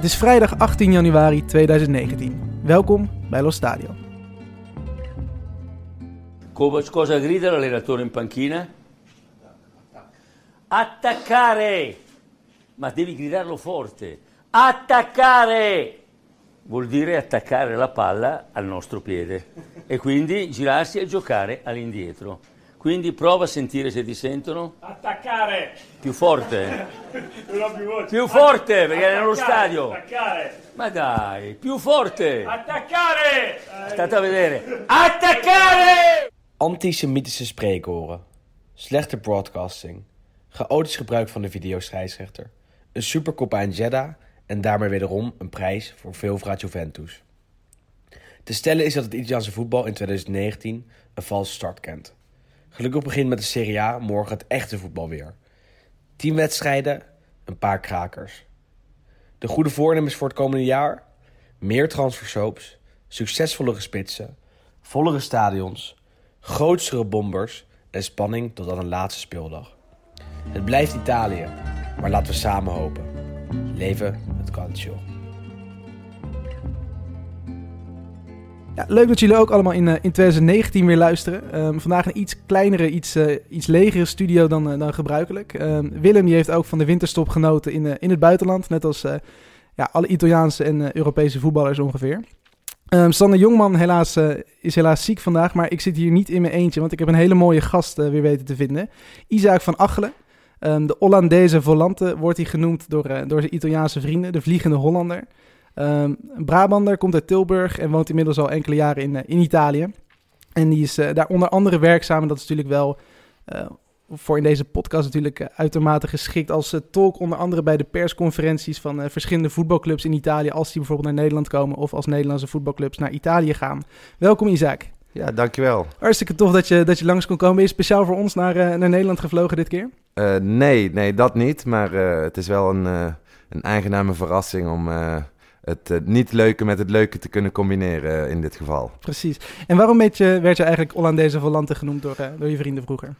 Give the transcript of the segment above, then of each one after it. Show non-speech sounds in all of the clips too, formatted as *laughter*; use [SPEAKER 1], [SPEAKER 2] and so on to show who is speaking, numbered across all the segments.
[SPEAKER 1] Het is vrijdag 18 januari 2019. Welkom bij Lo Stadio.
[SPEAKER 2] Cosa grida l'allenatore in panchina? Attaccare! Ma devi gridarlo forte. Attaccare! Vuol dire attaccare la palla al nostro piede e quindi girarsi e giocare all'indietro. Quindi prova a sentire se ti sentono.
[SPEAKER 3] Attaccare!
[SPEAKER 2] Più forte. *laughs*
[SPEAKER 3] Più voce.
[SPEAKER 2] Più forte perché è nello stadio.
[SPEAKER 3] Attaccare!
[SPEAKER 2] Ma dai, più forte.
[SPEAKER 3] Attaccare!
[SPEAKER 2] State a vedere. Attaccare!
[SPEAKER 4] Antisemitische spreekhoren, slechte broadcasting, chaotisch gebruik van de videoscheidsrechter, een supercoppa in Jeddah en daarmee wederom een prijs voor veelvraat Juventus. Te stellen is dat het Italiaanse voetbal in 2019 een valse start kent. Gelukkig begint met de Serie A morgen het echte voetbal weer. Tien wedstrijden, een paar krakers. De goede voornemens voor het komende jaar? Meer transfersoaps, succesvollere spitsen, vollere stadions, grootste bombers en spanning tot aan een laatste speeldag. Het blijft Italië, maar laten we samen hopen. Leven het calcio.
[SPEAKER 1] Ja, leuk dat jullie ook allemaal in, eh, in 2019 weer luisteren. Ehm, vandaag een iets kleinere, iets, eh, iets legere studio dan, eh, dan gebruikelijk. Ehm, Willem die heeft ook van de winterstop genoten in, in het buitenland. Net als ja, alle Italiaanse en Europese voetballers ongeveer. Ehm Sander Jongman helaas, is helaas ziek vandaag, maar ik zit hier niet in mijn eentje, want ik heb een hele mooie gast weer weten te vinden. Isaac van Achelen. De Hollandese volante wordt hij genoemd door, door zijn Italiaanse vrienden, de Vliegende Hollander. Een Brabander, komt uit Tilburg en woont inmiddels al enkele jaren in, eh, in Italië. En die is eh, daar onder andere werkzaam. En dat is natuurlijk wel eh, voor in deze podcast natuurlijk uitermate geschikt als tolk. Onder andere bij de persconferenties van verschillende voetbalclubs in Italië. Als die bijvoorbeeld naar Nederland komen of als Nederlandse voetbalclubs naar Italië gaan. Welkom Isaac.
[SPEAKER 5] Ja, dankjewel.
[SPEAKER 1] Hartstikke tof dat je, dat je langs kon komen. Ben je speciaal voor ons naar, naar Nederland gevlogen dit keer?
[SPEAKER 5] Nee, nee, dat niet. Maar het is wel een, een aangename verrassing om het eh, niet leuke met het leuke te kunnen combineren eh, in dit geval.
[SPEAKER 1] Precies. En waarom werd je, werd je eigenlijk Hollandese volante genoemd door, eh, door je vrienden vroeger?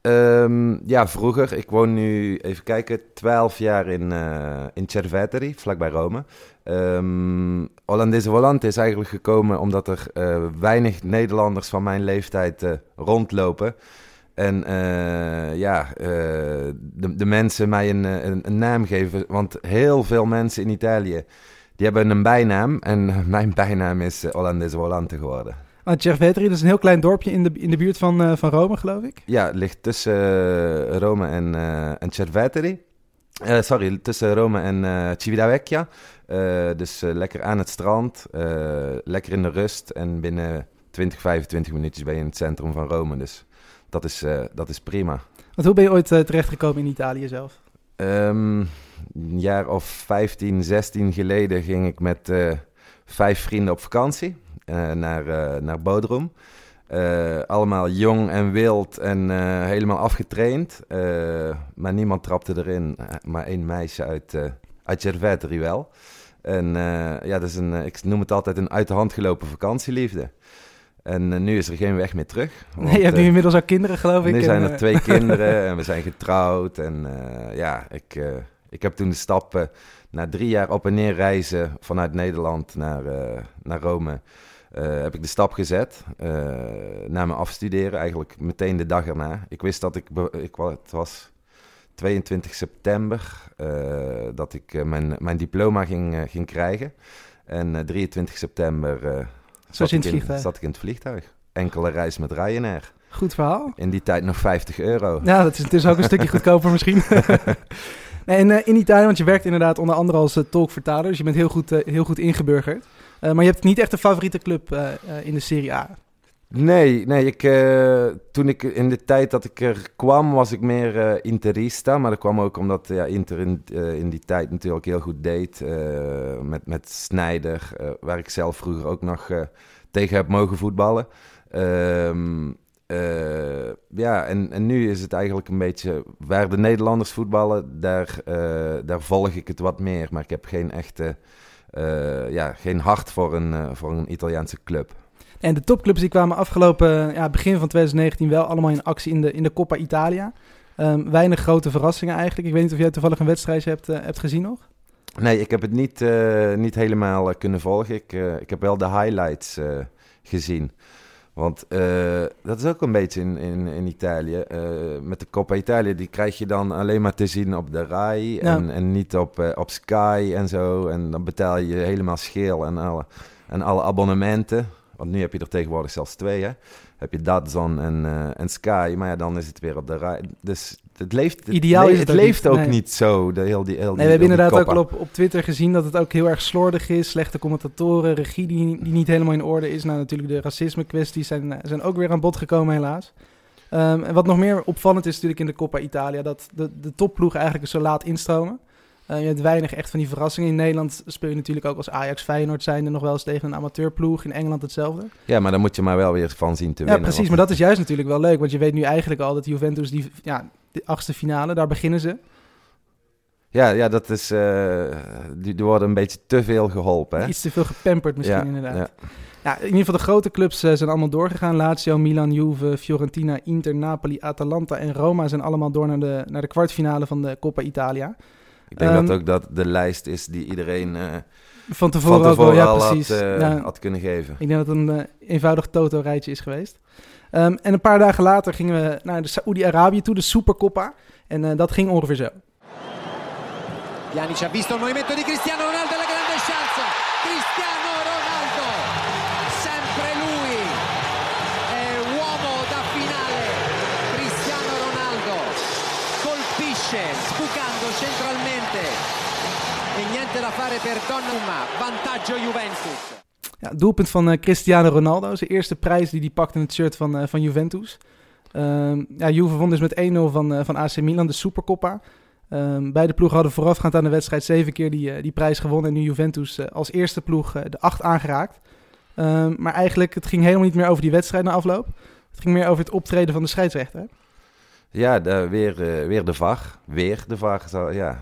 [SPEAKER 5] Ehm, ja, vroeger, ik woon nu, even kijken, 12 jaar in, eh in Cerveteri, vlakbij Rome. Ehm Hollandese Volante is eigenlijk gekomen omdat er weinig Nederlanders van mijn leeftijd rondlopen. En ja, de, de mensen mij een, een, een naam geven. Want heel veel mensen in Italië, die hebben een bijnaam. En *laughs* mijn bijnaam is eh, Hollandese Volante geworden.
[SPEAKER 1] Want Cerveteri, dat is een heel klein dorpje in de, in de buurt van, eh, van Rome, geloof ik.
[SPEAKER 5] Ja, het ligt tussen eh, Rome en, eh en Cerveteri. Sorry, tussen Rome en eh Civitavecchia. Dus lekker aan het strand, lekker in de rust. En binnen 20, 25 minuutjes ben je in het centrum van Rome. Dus dat is, dat is prima.
[SPEAKER 1] Want hoe ben je ooit terechtgekomen in Italië zelf?
[SPEAKER 5] Ehm, een jaar of 15, 16 geleden ging ik met eh, vijf vrienden op vakantie eh, naar, eh, naar Bodrum. Allemaal jong en wild en helemaal afgetraind. Maar niemand trapte erin. Maar één meisje uit, eh uit Cerveteri wel. En ja, dat is een, ik noem het altijd een uit de hand gelopen vakantieliefde. En nu is er geen weg meer terug.
[SPEAKER 1] Nee, je hebt nu inmiddels ook kinderen, geloof ik.
[SPEAKER 5] nu
[SPEAKER 1] en,
[SPEAKER 5] zijn er twee *laughs* kinderen en we zijn getrouwd. En ja, ik, ik heb toen de stap eh, na drie jaar op en neer reizen vanuit Nederland naar, eh, naar Rome. eh, heb ik de stap gezet na mijn afstuderen, eigenlijk meteen de dag erna. Ik wist dat ik, ik het was 22 september, dat ik mijn, mijn diploma ging, ging krijgen. En eh, 23 september zat,
[SPEAKER 1] in
[SPEAKER 5] ik
[SPEAKER 1] vliegtuig?
[SPEAKER 5] zat ik in het vliegtuig. Enkele reis met Ryanair.
[SPEAKER 1] Goed verhaal.
[SPEAKER 5] In die tijd nog 50 euro.
[SPEAKER 1] Ja, dat is, het is ook een stukje *laughs* goedkoper misschien. *laughs* en eh, in Italië, want je werkt inderdaad onder andere als eh, tolkvertaler. Dus je bent heel goed, eh, heel goed ingeburgerd. Maar je hebt niet echt een favoriete club in de Serie A.
[SPEAKER 5] Nee, nee ik, toen ik in de tijd dat ik er kwam, was ik meer interista. Maar dat kwam ook omdat ja, Inter in, in die tijd natuurlijk heel goed deed. met, met Snijder, waar ik zelf vroeger ook nog tegen heb mogen voetballen. Ehm, eh, ja, en, en nu is het eigenlijk een beetje waar de Nederlanders voetballen, daar, eh, daar volg ik het wat meer. Maar ik heb geen echte, eh, ja, geen hart voor een, voor een Italiaanse club.
[SPEAKER 1] En de topclubs die kwamen afgelopen ja, begin van 2019 wel allemaal in actie in de, in de Coppa Italia. Ehm, weinig grote verrassingen eigenlijk. Ik weet niet of jij toevallig een wedstrijdje hebt, hebt gezien nog.
[SPEAKER 5] Nee, ik heb het niet, niet helemaal kunnen volgen. Ik, ik heb wel de highlights gezien. Want eh, dat is ook een beetje in, in, in Italië. Eh, met de Coppa Italia, die krijg je dan alleen maar te zien op de RAI
[SPEAKER 1] Ja.
[SPEAKER 5] en, en niet op, eh, op Sky en zo. En dan betaal je helemaal scheel en alle, en alle abonnementen. Want nu heb je er tegenwoordig zelfs twee, hè. Heb je Dazon en, eh, en Sky, maar ja, dan is het weer op de RAI. Dus het leeft, het
[SPEAKER 1] Ideaal
[SPEAKER 5] le-
[SPEAKER 1] is het
[SPEAKER 5] het
[SPEAKER 1] ook
[SPEAKER 5] leeft
[SPEAKER 1] niet,
[SPEAKER 5] ook
[SPEAKER 1] nee.
[SPEAKER 5] niet zo, de, heel die, heel die,
[SPEAKER 1] Nee, we hebben inderdaad ook al op, op Twitter gezien dat het ook heel erg slordig is. Slechte commentatoren, regie die, die niet helemaal in orde is. Nou, natuurlijk de racisme kwesties zijn, eh, zijn ook weer aan bod gekomen helaas. Ehm, en wat nog meer opvallend is natuurlijk in de Coppa Italia, dat de, de topploegen eigenlijk zo laat instromen. Eh, je hebt weinig echt van die verrassingen. In Nederland speel je natuurlijk ook als Ajax Feyenoord zijnde nog wel eens tegen een amateurploeg. In Engeland hetzelfde.
[SPEAKER 5] Ja, maar dan moet je maar wel weer van zien te
[SPEAKER 1] Ja,
[SPEAKER 5] winnen.
[SPEAKER 1] precies. Maar dat is juist natuurlijk wel leuk. Want je weet nu eigenlijk al dat Juventus, die, ja, de achtste finale, daar beginnen ze.
[SPEAKER 5] Ja, ja, dat is... eh, die, die worden een beetje te veel geholpen, hè?
[SPEAKER 1] Iets te veel gepamperd misschien
[SPEAKER 5] ja,
[SPEAKER 1] inderdaad.
[SPEAKER 5] ja.
[SPEAKER 1] Ja, in ieder geval de grote clubs eh, zijn allemaal doorgegaan. Lazio, Milan, Juve, Fiorentina, Inter, Napoli, Atalanta en Roma zijn allemaal door naar de, naar de kwartfinale van de Coppa Italia.
[SPEAKER 5] Ik denk
[SPEAKER 1] Ehm,
[SPEAKER 5] dat ook dat de lijst is die iedereen eh,
[SPEAKER 1] Van tevoren,
[SPEAKER 5] van tevoren
[SPEAKER 1] ook wel, ja
[SPEAKER 5] al
[SPEAKER 1] precies.
[SPEAKER 5] had, eh,
[SPEAKER 1] Ja,
[SPEAKER 5] had kunnen geven.
[SPEAKER 1] ik denk dat het een eh, eenvoudig toto-rijtje is geweest. Ehm, en een paar dagen later gingen we naar de Saoedi-Arabië toe, de Supercoppa. En eh, dat ging ongeveer zo.
[SPEAKER 6] Pjanic ha visto il movimento di Cristiano Ronaldo fare per Donnarumma, vantaggio Juventus.
[SPEAKER 1] Ja, doelpunt van eh, Cristiano Ronaldo. Zijn eerste prijs die hij pakte in het shirt van, eh, van Juventus. Ehm ja, Juve won dus met 1-0 van, eh, van AC Milan, de Supercoppa. Ehm beide ploegen hadden voorafgaand aan de wedstrijd zeven keer die, die prijs gewonnen. En nu Juventus als eerste ploeg de acht aangeraakt. Ehm, maar eigenlijk, het ging helemaal niet meer over die wedstrijd na afloop. Het ging meer over het optreden van de scheidsrechter.
[SPEAKER 5] Ja, de, weer, eh, weer de VAR. Weer de VAR. Zo, ja.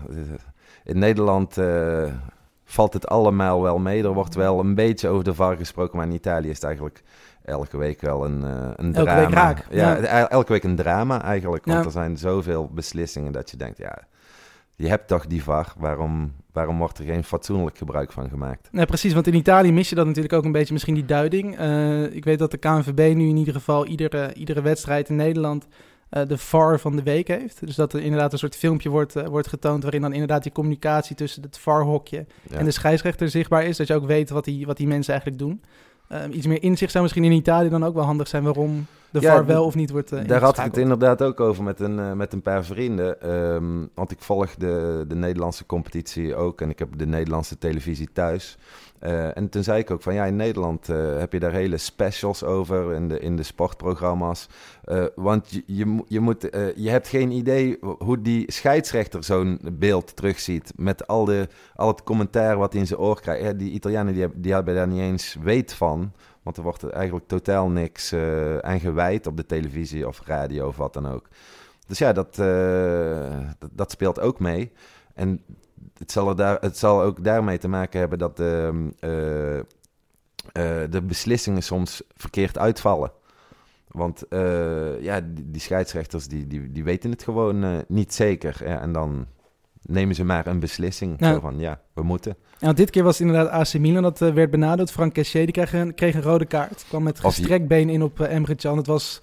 [SPEAKER 5] In Nederland eh, valt het allemaal wel mee. Er wordt wel een beetje over de VAR gesproken, maar in Italië is het eigenlijk elke week wel een, eh, een
[SPEAKER 1] Elke
[SPEAKER 5] drama.
[SPEAKER 1] week raak,
[SPEAKER 5] Ja,
[SPEAKER 1] ja.
[SPEAKER 5] el- elke week een drama eigenlijk. Want
[SPEAKER 1] Ja.
[SPEAKER 5] er zijn zoveel beslissingen dat je denkt, ja, je hebt toch die VAR. Waarom, waarom wordt er geen fatsoenlijk gebruik van gemaakt?
[SPEAKER 1] Nee, precies, want in Italië mis je dat natuurlijk ook een beetje, misschien die duiding. Eh, ik weet dat de KNVB nu in ieder geval iedere, iedere wedstrijd in Nederland eh, de VAR van de week heeft. Dus dat er inderdaad een soort filmpje wordt, eh, wordt getoond waarin dan inderdaad die communicatie tussen het VAR-hokje
[SPEAKER 5] Ja.
[SPEAKER 1] en de scheidsrechter zichtbaar is. Dat je ook weet wat die, wat die mensen eigenlijk doen. Eh, iets meer inzicht zou misschien in Italië dan ook wel handig zijn waarom de
[SPEAKER 5] Ja,
[SPEAKER 1] VAR wel of niet wordt eh
[SPEAKER 5] Daar had ik het inderdaad ook over met een, met een paar vrienden. Ehm, want ik volg de, de Nederlandse competitie ook en ik heb de Nederlandse televisie thuis. Eh, en toen zei ik ook van ja, in Nederland eh, heb je daar hele specials over in de, in de sportprogramma's. Eh, want je, je, je, moet, je hebt geen idee hoe die scheidsrechter zo'n beeld terugziet. Met al, de, al het commentaar wat hij in zijn oor krijgt. Die Italianen die, die hebben daar niet eens weet van. Want er wordt eigenlijk totaal niks aan gewijd op de televisie of radio of wat dan ook. Dus ja, dat, dat, dat speelt ook mee. En het zal, er daar, het zal ook daarmee te maken hebben dat de, eh, eh, de beslissingen soms verkeerd uitvallen. Want eh, ja, die, die scheidsrechters die, die, die weten het gewoon niet zeker. Ja, en dan nemen ze maar een beslissing. Zo van ja, we moeten.
[SPEAKER 1] Want dit keer was het inderdaad AC Milan dat werd benadeeld. Frank Cachet die kreeg een, kreeg een rode kaart. Kwam met gestrekt been in op Emre Can. Het was...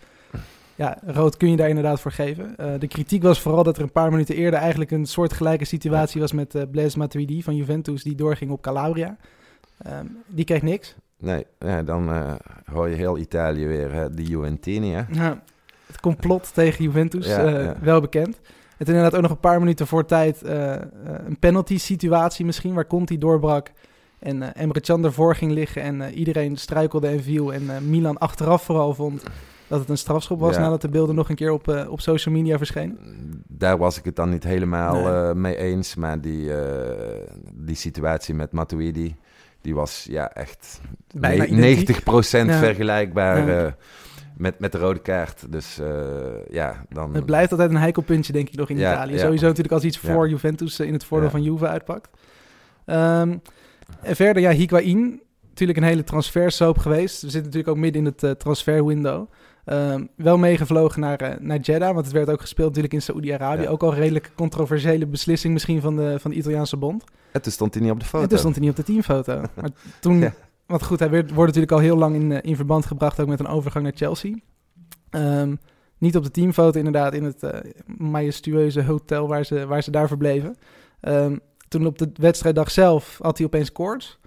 [SPEAKER 1] Ja, rood kun je daar inderdaad voor geven. Eh, de kritiek was vooral dat er een paar minuten eerder eigenlijk een soortgelijke situatie was met eh Blaise Matuidi van Juventus. Die doorging op Calabria. Ehm, die kreeg niks.
[SPEAKER 5] Nee, ja, dan eh, hoor je heel Italië weer, hè, de Juventini. Hè?
[SPEAKER 1] Ja, het complot tegen Juventus,
[SPEAKER 5] Ja, ja.
[SPEAKER 1] wel bekend. Het inderdaad ook nog een paar minuten voor tijd een penalty situatie misschien, waar Conti doorbrak. En eh Emre Can ervoor ging liggen en iedereen struikelde en viel. En Milan achteraf vooral vond dat het een strafschop was
[SPEAKER 5] Ja.
[SPEAKER 1] nadat de beelden nog een keer op, eh, op social media verschenen.
[SPEAKER 5] Daar was ik het dan niet helemaal
[SPEAKER 1] Nee.
[SPEAKER 5] eh, mee eens. Maar die, eh, die situatie met Matuidi, die was ja echt
[SPEAKER 1] Bijna
[SPEAKER 5] ne-
[SPEAKER 1] identiek.
[SPEAKER 5] 90%
[SPEAKER 1] Ja.
[SPEAKER 5] vergelijkbaar
[SPEAKER 1] Ja.
[SPEAKER 5] met, met de rode kaart. Dus ja, dan...
[SPEAKER 1] Het blijft altijd een heikel puntje, denk ik, nog in Italië. Sowieso natuurlijk als iets voor Juventus in het voordeel van Juve uitpakt. Ehm, en verder, ja, Higuain. Natuurlijk een hele transfersoap geweest. We zitten natuurlijk ook midden in het eh, transferwindow. Ehm, wel meegevlogen naar, eh, naar Jeddah, want het werd ook gespeeld natuurlijk in Saoedi-Arabië.
[SPEAKER 5] Ja.
[SPEAKER 1] Ook al een redelijk controversiële beslissing misschien van de, van de Italiaanse bond.
[SPEAKER 5] En toen stond hij niet op de foto.
[SPEAKER 1] En toen stond hij niet op de teamfoto. *laughs* Maar toen,
[SPEAKER 5] Ja.
[SPEAKER 1] want goed, hij werd, wordt natuurlijk al heel lang in, eh, in verband gebracht, ook met een overgang naar Chelsea. Ehm, niet op de teamfoto, inderdaad, in het eh, majestueuze hotel waar ze, waar ze daar verbleven. Ehm, toen op de wedstrijddag zelf had hij opeens koorts.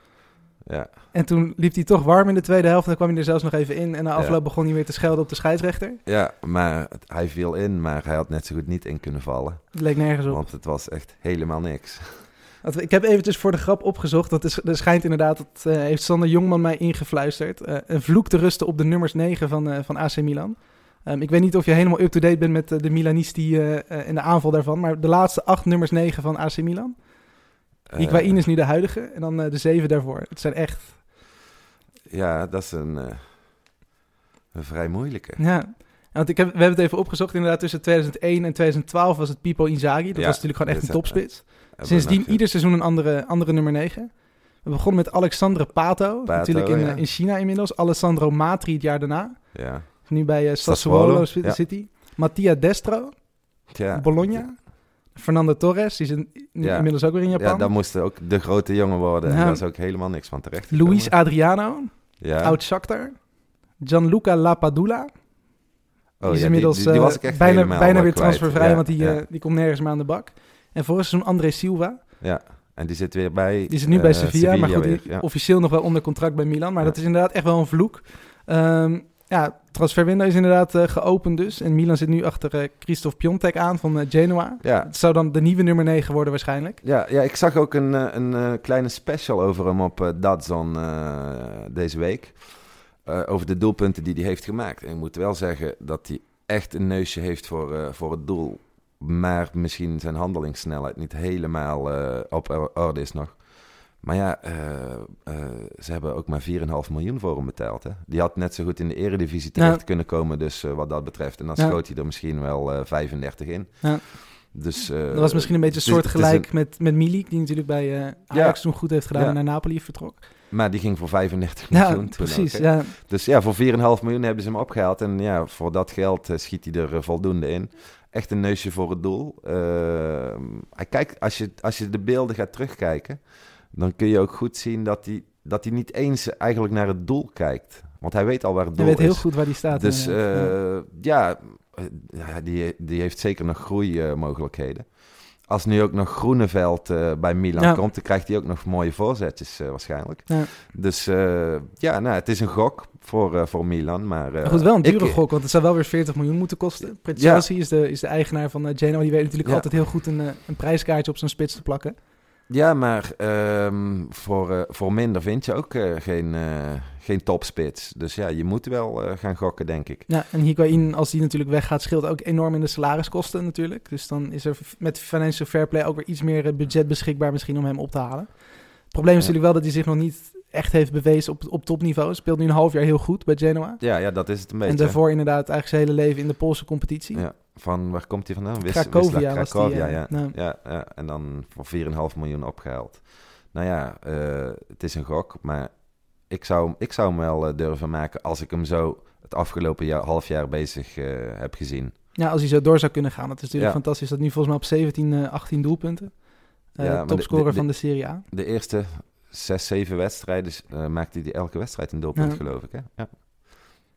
[SPEAKER 5] Ja.
[SPEAKER 1] En toen liep hij toch warm in de tweede helft. En dan kwam hij er zelfs nog even in. En na
[SPEAKER 5] Ja.
[SPEAKER 1] afloop begon hij weer te schelden op de scheidsrechter.
[SPEAKER 5] ja, maar hij viel in, maar hij had net zo goed niet in kunnen vallen.
[SPEAKER 1] Het leek nergens op.
[SPEAKER 5] Want het was echt helemaal niks. *laughs*
[SPEAKER 1] Ik heb eventjes voor de grap opgezocht. Dat is, er schijnt inderdaad, dat eh, heeft Sander Jongman mij ingefluisterd. eh, een vloek te rusten op de nummers 9 van, eh, van AC Milan. Ehm, ik weet niet of je helemaal up-to-date bent met de Milanisti en de aanval daarvan. Maar de laatste acht nummers 9 van AC Milan.
[SPEAKER 5] Eh,
[SPEAKER 1] Higuain is nu de huidige. En dan eh, de zeven daarvoor. Het zijn echt...
[SPEAKER 5] Ja, dat is een, eh, een vrij moeilijke.
[SPEAKER 1] Ja. Want ik heb, we hebben het even opgezocht. Inderdaad, tussen 2001 en 2012 was het Pipo Inzaghi. Dat
[SPEAKER 5] Ja,
[SPEAKER 1] was natuurlijk gewoon echt een topspits. Sindsdien ieder seizoen een andere, andere nummer 9. We begonnen met Alexandre Pato. natuurlijk in,
[SPEAKER 5] ja.
[SPEAKER 1] eh, in China inmiddels. Alessandro Matri het jaar daarna.
[SPEAKER 5] Ja.
[SPEAKER 1] Nu bij eh, Sassuolo,
[SPEAKER 5] Sassuolo,
[SPEAKER 1] City. Mattia Destro, Bologna. Fernando Torres, die is in-
[SPEAKER 5] Ja.
[SPEAKER 1] inmiddels ook weer in
[SPEAKER 5] Ja,
[SPEAKER 1] Japan.
[SPEAKER 5] dat moest ook de grote jongen worden. En
[SPEAKER 1] Ja.
[SPEAKER 5] daar is ook helemaal niks van terecht.
[SPEAKER 1] Luis Adriano,
[SPEAKER 5] ja.
[SPEAKER 1] oud Shakhtar. Gianluca Lapadula.
[SPEAKER 5] Oh,
[SPEAKER 1] die is
[SPEAKER 5] ja,
[SPEAKER 1] inmiddels
[SPEAKER 5] die, die, die
[SPEAKER 1] eh,
[SPEAKER 5] was ik echt
[SPEAKER 1] bijna, bijna weer transfervrij,
[SPEAKER 5] Ja,
[SPEAKER 1] want die,
[SPEAKER 5] ja,
[SPEAKER 1] eh, die komt nergens meer aan de bak. En vorig seizoen André Silva.
[SPEAKER 5] ja. En die zit weer bij...
[SPEAKER 1] Die zit nu bij
[SPEAKER 5] eh,
[SPEAKER 1] Sevilla, maar goed,
[SPEAKER 5] weer, ja.
[SPEAKER 1] officieel nog wel onder contract bij Milan. Maar
[SPEAKER 5] Ja.
[SPEAKER 1] dat is inderdaad echt wel een vloek. Ehm ja, transferwindow is inderdaad eh, geopend dus. En Milan zit nu achter eh Christophe Piontek aan van eh, Genoa.
[SPEAKER 5] Ja,
[SPEAKER 1] Het zou dan de nieuwe nummer 9 worden waarschijnlijk.
[SPEAKER 5] Ja, ja, ik zag ook een, een kleine special over hem op Dazon deze week. Over de doelpunten die hij heeft gemaakt. En ik moet wel zeggen dat hij echt een neusje heeft voor, voor het doel. Maar misschien zijn handelingssnelheid niet helemaal op or- orde is nog. Maar ja, eh, eh, ze hebben ook maar 4,5 miljoen voor hem betaald. Hè? Die had net zo goed in de eredivisie terecht
[SPEAKER 1] Ja.
[SPEAKER 5] kunnen komen, dus eh, wat dat betreft. En dan
[SPEAKER 1] Ja.
[SPEAKER 5] schoot hij er misschien wel eh 35 in.
[SPEAKER 1] Ja.
[SPEAKER 5] Dus,
[SPEAKER 1] Dat was misschien een beetje
[SPEAKER 5] het is- het is
[SPEAKER 1] soortgelijk met, met Milik, die natuurlijk bij Ajax toen goed heeft gedaan en naar Napoli vertrok.
[SPEAKER 5] Maar die ging voor 35
[SPEAKER 1] Ja,
[SPEAKER 5] miljoen toen
[SPEAKER 1] precies.
[SPEAKER 5] ook,
[SPEAKER 1] ja.
[SPEAKER 5] Dus ja, voor 4,5 miljoen hebben ze hem opgehaald. En ja, voor dat geld schiet hij er voldoende in. Echt een neusje voor het doel. Ehm, hij kijkt, als, je, als je de beelden gaat terugkijken, dan kun je ook goed zien dat hij, dat hij niet eens eigenlijk naar het doel kijkt. Want hij weet al waar het doel
[SPEAKER 1] weet heel
[SPEAKER 5] is.
[SPEAKER 1] goed waar die staat.
[SPEAKER 5] Dus eh, ja, ja die, die heeft zeker nog groeimogelijkheden. Als nu ook nog Groeneveld eh, bij Milan
[SPEAKER 1] Ja.
[SPEAKER 5] komt, dan krijgt hij ook nog mooie voorzetjes eh, waarschijnlijk.
[SPEAKER 1] Ja.
[SPEAKER 5] Dus ja, nou, het is een gok voor, voor Milan. Maar,
[SPEAKER 1] Maar goed, wel een dure
[SPEAKER 5] ik-
[SPEAKER 1] gok, want het zou wel weer 40 miljoen moeten kosten.
[SPEAKER 5] Ja.
[SPEAKER 1] Chelsea is, de, is de eigenaar van Genoa. Die weet natuurlijk altijd heel goed een, een prijskaartje op zijn spits te plakken.
[SPEAKER 5] Ja, maar ehm, voor, eh, voor minder vind je ook eh, geen, eh, geen topspits. Dus ja, je moet wel gaan gokken, denk ik.
[SPEAKER 1] Ja, en Higuain, als die natuurlijk weggaat, scheelt ook enorm in de salariskosten natuurlijk. Dus dan is er met financial fair play ook weer iets meer budget beschikbaar misschien om hem op te halen. Het probleem is
[SPEAKER 5] Ja.
[SPEAKER 1] natuurlijk wel dat hij zich nog niet echt heeft bewezen op, op topniveau. Speelt nu een half jaar heel goed bij Genoa.
[SPEAKER 5] Ja, ja dat is het een beetje.
[SPEAKER 1] En daarvoor inderdaad eigenlijk zijn hele leven in de Poolse competitie.
[SPEAKER 5] Ja, van waar komt hij vandaan? Wis-
[SPEAKER 1] Cracovia
[SPEAKER 5] Wisla
[SPEAKER 1] die,
[SPEAKER 5] ja.
[SPEAKER 1] nou.
[SPEAKER 5] Ja, ja. En dan voor 4,5 miljoen opgehaald. Nou ja, eh, het is een gok, maar ik zou, ik zou hem wel eh, durven maken als ik hem zo het afgelopen jaar, half jaar bezig eh, heb gezien.
[SPEAKER 1] Ja, als hij zo door zou kunnen gaan. Dat is natuurlijk
[SPEAKER 5] Ja.
[SPEAKER 1] fantastisch. Dat nu volgens mij op 17, eh, 18 doelpunten.
[SPEAKER 5] Ja,
[SPEAKER 1] topscorer
[SPEAKER 5] de- de-
[SPEAKER 1] van de Serie A.
[SPEAKER 5] De eerste zes, zeven wedstrijden maakte hij elke wedstrijd een doelpunt, geloof ik. Hè? Ja.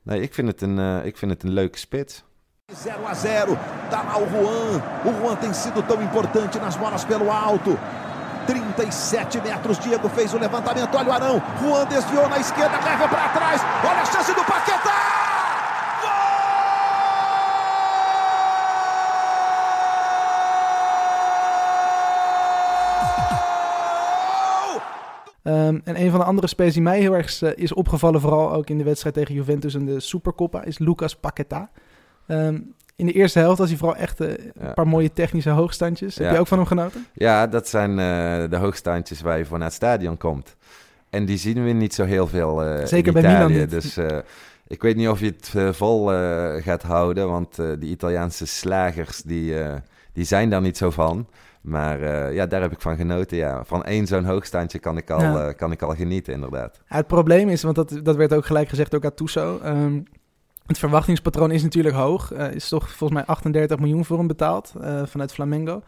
[SPEAKER 5] Nee, ik vind, het een, ik vind het een leuke spits.
[SPEAKER 7] 0 a 0. Tá lá o Juan. O Juan tem sido tão importante nas bolas pelo alto. 37 metros. Diego fez o levantamento. Olha o Arão. Juan desviou na esquerda. Leva para trás. Olha a chance do Paquetá. Gol!
[SPEAKER 1] Ehm, en een van de andere spelers die mij heel erg eh, is opgevallen, vooral ook in de wedstrijd tegen Juventus en de Supercoppa, is Lucas Paqueta. Ehm, in de eerste helft was hij vooral echt eh, een paar mooie technische hoogstandjes. Heb je ook van hem genoten?
[SPEAKER 5] Ja, dat zijn eh, de hoogstandjes waar je voor naar het stadion komt. En die zien we niet zo heel veel eh
[SPEAKER 1] Zeker
[SPEAKER 5] in
[SPEAKER 1] bij
[SPEAKER 5] Italië. Dus ik weet niet of je het vol gaat houden, want die Italiaanse slagers die, die zijn daar niet zo van. Maar ja, daar heb ik van genoten. Ja. Van één zo'n hoogstandje kan ik al,
[SPEAKER 1] Ja.
[SPEAKER 5] kan ik al genieten, inderdaad.
[SPEAKER 1] Ja, het probleem is, want dat, dat werd ook gelijk gezegd door Gattuso. ehm, Het verwachtingspatroon is natuurlijk hoog. Er is toch volgens mij 38 miljoen voor hem betaald eh, vanuit Flamengo.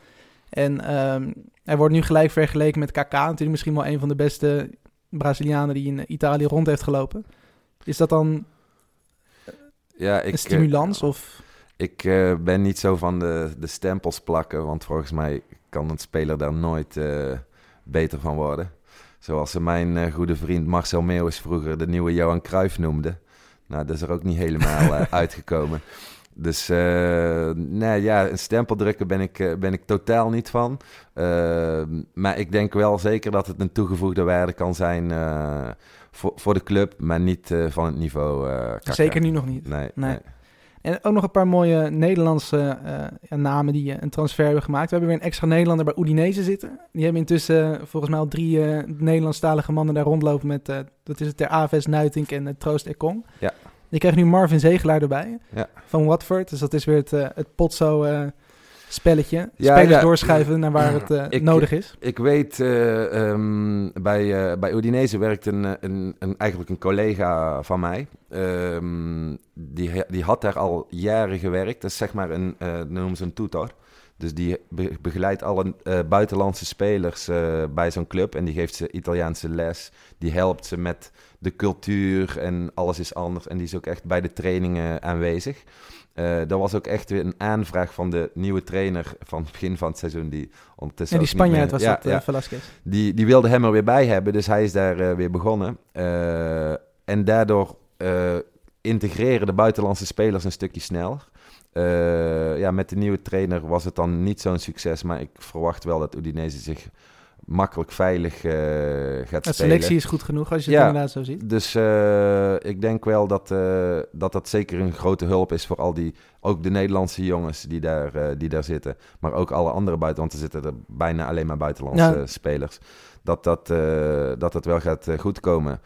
[SPEAKER 1] En ehm, hij wordt nu gelijk vergeleken met KK. Natuurlijk misschien wel een van de beste Brazilianen die in Italië rond heeft gelopen. Is dat dan
[SPEAKER 5] Ja, ik,
[SPEAKER 1] een
[SPEAKER 5] eh,
[SPEAKER 1] stimulans? of...
[SPEAKER 5] Ik eh, ben niet zo van de, de stempels plakken, want volgens mij kan een speler daar nooit eh, beter van worden. Zoals ze mijn eh, goede vriend Marcel Meeuwis vroeger de nieuwe Johan Cruijff noemde. Nou, dat is er ook niet helemaal eh, *laughs* uitgekomen. Dus nee, ja, een stempel drukken ben ik, eh, ben ik totaal niet van. Maar ik denk wel zeker dat het een toegevoegde waarde kan zijn voor, voor de club, maar niet van het niveau.
[SPEAKER 1] Zeker nu nog niet.
[SPEAKER 5] Nee,
[SPEAKER 1] Nee.
[SPEAKER 5] nee.
[SPEAKER 1] En ook nog een paar mooie Nederlandse eh, ja, namen die eh, een transfer hebben gemaakt. We hebben weer een extra Nederlander bij Udinese zitten. Die hebben intussen eh, volgens mij al drie Nederlandstalige mannen daar rondlopen met, dat is het, Ter Aves, Nuitink en Troost Ekong.
[SPEAKER 5] Ja.
[SPEAKER 1] Je krijgt nu Marvin Zegelaar erbij
[SPEAKER 5] Ja.
[SPEAKER 1] van Watford. Dus dat is weer het, het potso eh, spelletje.
[SPEAKER 5] Ja,
[SPEAKER 1] Spelers
[SPEAKER 5] ja.
[SPEAKER 1] doorschuiven naar waar het eh,
[SPEAKER 5] Ik-
[SPEAKER 1] nodig is.
[SPEAKER 5] Ik weet, eh, ehm, bij, eh, bij Udinese werkt een, een, een, eigenlijk een collega van mij. Ehm, die, die had daar al jaren gewerkt. Dat is zeg maar een, noemen ze een tutor. Dus die be- begeleidt alle buitenlandse spelers bij zo'n club. En die geeft ze Italiaanse les. Die helpt ze met de cultuur en alles is anders. En die is ook echt bij de trainingen aanwezig. Eh dat was ook echt weer een aanvraag van de nieuwe trainer van het begin van het seizoen. Die ondertussen
[SPEAKER 1] En die Spanjaard was
[SPEAKER 5] ja,
[SPEAKER 1] dat, eh,
[SPEAKER 5] ja.
[SPEAKER 1] Velasquez.
[SPEAKER 5] Die, die wilde hem er weer bij hebben, dus hij is daar eh, weer begonnen. En daardoor integreren de buitenlandse spelers een stukje sneller. Ja, met de nieuwe trainer was het dan niet zo'n succes, maar ik verwacht wel dat Udinese zich makkelijk veilig eh, gaat
[SPEAKER 1] De
[SPEAKER 5] spelen.
[SPEAKER 1] selectie is goed genoeg als je het
[SPEAKER 5] Ja.
[SPEAKER 1] inderdaad zo ziet.
[SPEAKER 5] Dus eh, ik denk wel dat, eh, dat dat zeker een grote hulp is voor al die, ook de Nederlandse jongens die daar, die daar zitten. Maar ook alle andere buiten, want er zitten er bijna alleen maar buitenlandse
[SPEAKER 1] Ja.
[SPEAKER 5] spelers. Dat dat, dat dat wel gaat goedkomen.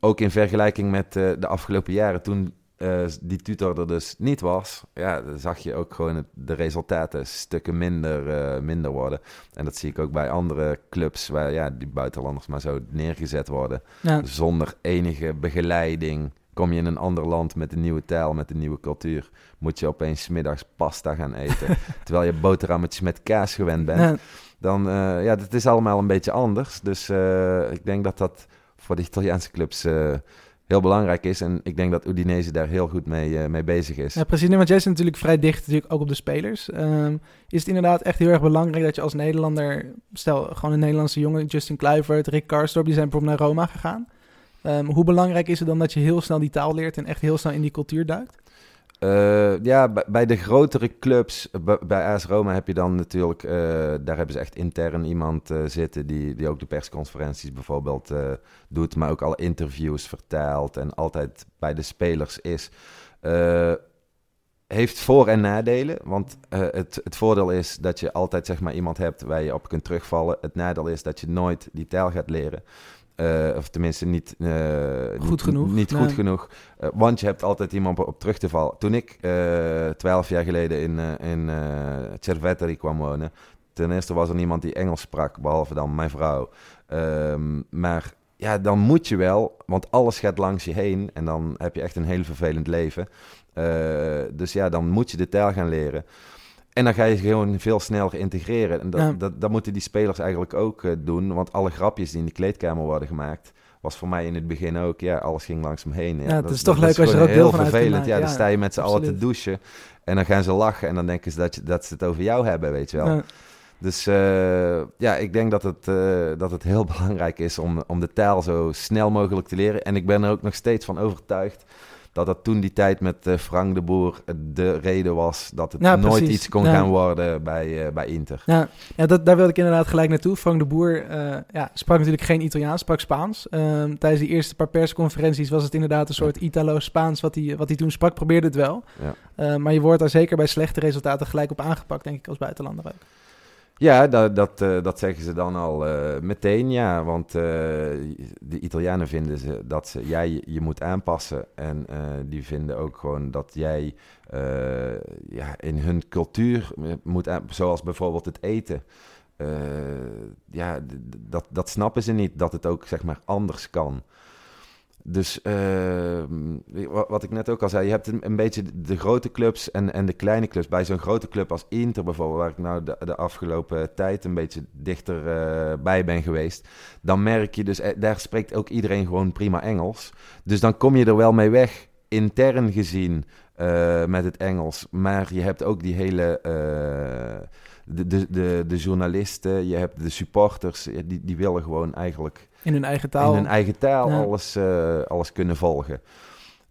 [SPEAKER 5] Ook in vergelijking met de afgelopen jaren, toen eh, die tutor er dus niet was, ja, dan zag je ook gewoon het- de resultaten stukken minder, eh, minder worden. En dat zie ik ook bij andere clubs waar ja, die buitenlanders maar zo neergezet worden
[SPEAKER 1] Ja.
[SPEAKER 5] zonder enige begeleiding. Kom je in een ander land met een nieuwe taal, met een nieuwe cultuur, moet je opeens middags pasta gaan eten. *laughs* terwijl je boterhammetjes met kaas gewend bent.
[SPEAKER 1] Ja.
[SPEAKER 5] Dan, eh, ja, dat is allemaal een beetje anders. Dus ik denk dat dat voor de Italiaanse clubs heel belangrijk is. En ik denk dat Udinese daar heel goed mee, eh, mee bezig is.
[SPEAKER 1] Ja, precies. Nee, want jij zit natuurlijk vrij dicht natuurlijk ook op de spelers. Ehm, is het inderdaad echt heel erg belangrijk dat je als Nederlander... Stel, gewoon een Nederlandse jongen, Justin Kluivert, Rick Karstorp... die zijn bijvoorbeeld naar Roma gegaan. Ehm, hoe belangrijk is het dan dat je heel snel die taal leert... en echt heel snel in die cultuur duikt?
[SPEAKER 5] Eh, ja, bij, de grotere clubs, bij, AS Roma heb je dan natuurlijk, eh, daar hebben ze echt intern iemand eh, zitten die, die ook de persconferenties bijvoorbeeld doet, maar ook alle interviews vertaalt en altijd bij de spelers is. Heeft voor- en nadelen, want het, het voordeel is dat je altijd zeg maar iemand hebt waar je op kunt terugvallen. Het nadeel is dat je nooit die taal gaat leren. Eh, of tenminste niet, eh,
[SPEAKER 1] Goed
[SPEAKER 5] niet-
[SPEAKER 1] genoeg.
[SPEAKER 5] Niet
[SPEAKER 1] Nee.
[SPEAKER 5] goed genoeg. Eh, want je hebt altijd iemand op, op terug te vallen. Toen ik eh, twaalf jaar geleden in, eh in eh Cerveteri kwam wonen... Ten eerste was er niemand die Engels sprak, behalve dan mijn vrouw. Ehm, maar ja, dan moet je wel, want alles gaat langs je heen... en dan heb je echt een heel vervelend leven. Eh, dus ja, dan moet je de taal gaan leren. En dan ga je gewoon veel sneller integreren. En dat,
[SPEAKER 1] Ja.
[SPEAKER 5] dat, dat moeten die spelers eigenlijk ook eh, doen. Want alle grapjes die in de kleedkamer worden gemaakt... was voor mij in het begin ook... ja, alles ging langs me heen.
[SPEAKER 1] Ja, het is toch leuk als je er ook
[SPEAKER 5] heel vervelend. Ja,
[SPEAKER 1] Ja,
[SPEAKER 5] dan sta je met z'n allen te douchen... en dan gaan ze lachen... en dan denken ze dat, je, dat ze het over jou hebben, weet je wel.
[SPEAKER 1] Ja.
[SPEAKER 5] Dus eh, ja, ik denk dat het, eh, dat het heel *laughs* belangrijk is om, om de taal zo snel mogelijk te leren. En ik ben er ook nog steeds van overtuigd dat dat toen die tijd met eh, Frank de Boer de reden was dat het
[SPEAKER 1] Ja,
[SPEAKER 5] nooit iets kon
[SPEAKER 1] Ja.
[SPEAKER 5] gaan worden bij, eh, bij Inter.
[SPEAKER 1] Ja, ja dat, daar wilde ik inderdaad gelijk naartoe. Frank de Boer eh, ja, sprak natuurlijk geen Italiaans, sprak Spaans. Ehm, tijdens die eerste paar persconferenties was het inderdaad een soort Italo-Spaans wat hij, wat hij toen sprak. Probeerde het wel.
[SPEAKER 5] Ja.
[SPEAKER 1] Eh, maar je wordt daar zeker bij slechte resultaten gelijk op aangepakt, denk ik, als buitenlander ook.
[SPEAKER 5] Ja, dat, dat, eh, dat zeggen ze dan al eh, meteen, ja. Want eh, de Italianen vinden ze dat ze, jij je moet aanpassen. En die vinden ook gewoon dat jij ja, in hun cultuur moet aan, zoals bijvoorbeeld het eten. Ja, dat, dat snappen ze niet, dat het ook zeg maar anders kan. Dus eh, wat, ik net ook al zei, je hebt een, beetje de grote clubs en, en de kleine clubs. Bij zo'n grote club als Inter bijvoorbeeld, waar ik nou de, de afgelopen tijd een beetje dichter eh, bij ben geweest. Dan merk je dus, eh, daar spreekt ook iedereen gewoon prima Engels. Dus dan kom je er wel mee weg, intern gezien, eh, met het Engels. Maar je hebt ook die hele... de, de, de, de journalisten, je hebt de supporters, die, die willen gewoon eigenlijk
[SPEAKER 1] In hun eigen taal.
[SPEAKER 5] in hun eigen taal
[SPEAKER 1] Ja.
[SPEAKER 5] alles, eh, alles kunnen volgen.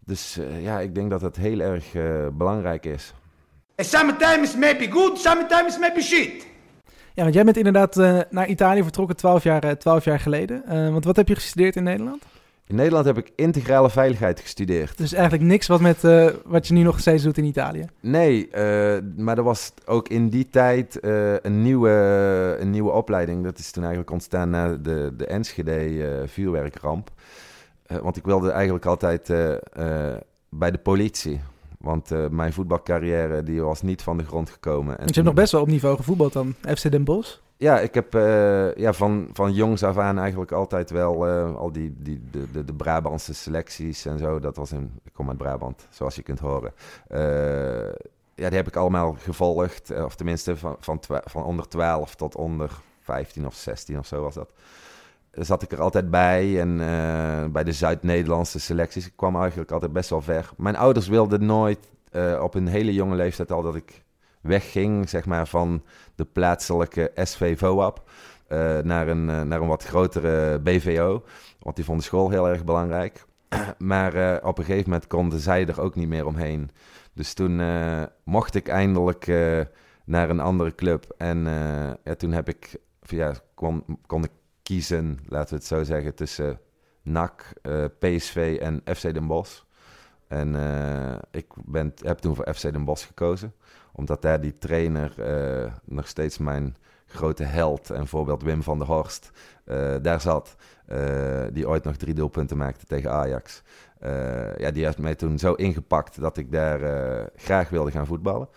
[SPEAKER 5] Dus eh, ja, ik denk dat dat heel erg eh, belangrijk is.
[SPEAKER 8] And sometimes maybe good, sometimes maybe shit.
[SPEAKER 1] Ja, want jij bent inderdaad eh, naar Italië vertrokken 12 jaar, eh, 12 jaar geleden. Eh, want wat heb je gestudeerd in Nederland?
[SPEAKER 5] In Nederland heb ik integrale veiligheid gestudeerd.
[SPEAKER 1] Dus eigenlijk niks wat, met, eh, wat je nu nog steeds doet in Italië.
[SPEAKER 5] Nee, eh, maar er was ook in die tijd eh, een, nieuwe, een nieuwe opleiding. Dat is toen eigenlijk ontstaan na de, de Enschede vuurwerkramp. Want ik wilde eigenlijk altijd bij de politie. Want mijn voetbalcarrière die was niet van de grond gekomen. En
[SPEAKER 1] Want je hebt nog best wel op niveau gevoetbald dan. FC Den Bosch.
[SPEAKER 5] Ja, ik heb eh, ja, van, van jongs af aan eigenlijk altijd wel eh, al die, die, de, de, de Brabantse selecties en zo. Dat was in, ik kom uit Brabant, zoals je kunt horen. Eh, ja, die heb ik allemaal gevolgd. Of tenminste van, van, van onder 12 tot onder 15 of 16 of zo was dat. Zat ik er altijd bij en bij de Zuid-Nederlandse selecties. Ik kwam eigenlijk altijd best wel ver. Mijn ouders wilden nooit op een hele jonge leeftijd al dat ik wegging, zeg maar, van de plaatselijke SV VOAP eh, naar, een, eh, naar een wat grotere BVO. Want die vonden school heel erg belangrijk. *clears throat* maar eh, op een gegeven moment konden zij er ook niet meer omheen. Dus toen mocht ik eindelijk naar een andere club. En ja, toen heb ik, ja, kon, kon ik kiezen, laten we het zo zeggen, tussen NAC, PSV en FC Den Bosch. En ik ben, heb toen voor FC Den Bosch gekozen omdat daar die trainer eh, nog steeds mijn grote held en voorbeeld Wim van der Horst eh, daar zat. eh, die ooit nog drie doelpunten maakte tegen Ajax. Ja, die heeft mij toen zo ingepakt dat ik daar graag wilde gaan voetballen.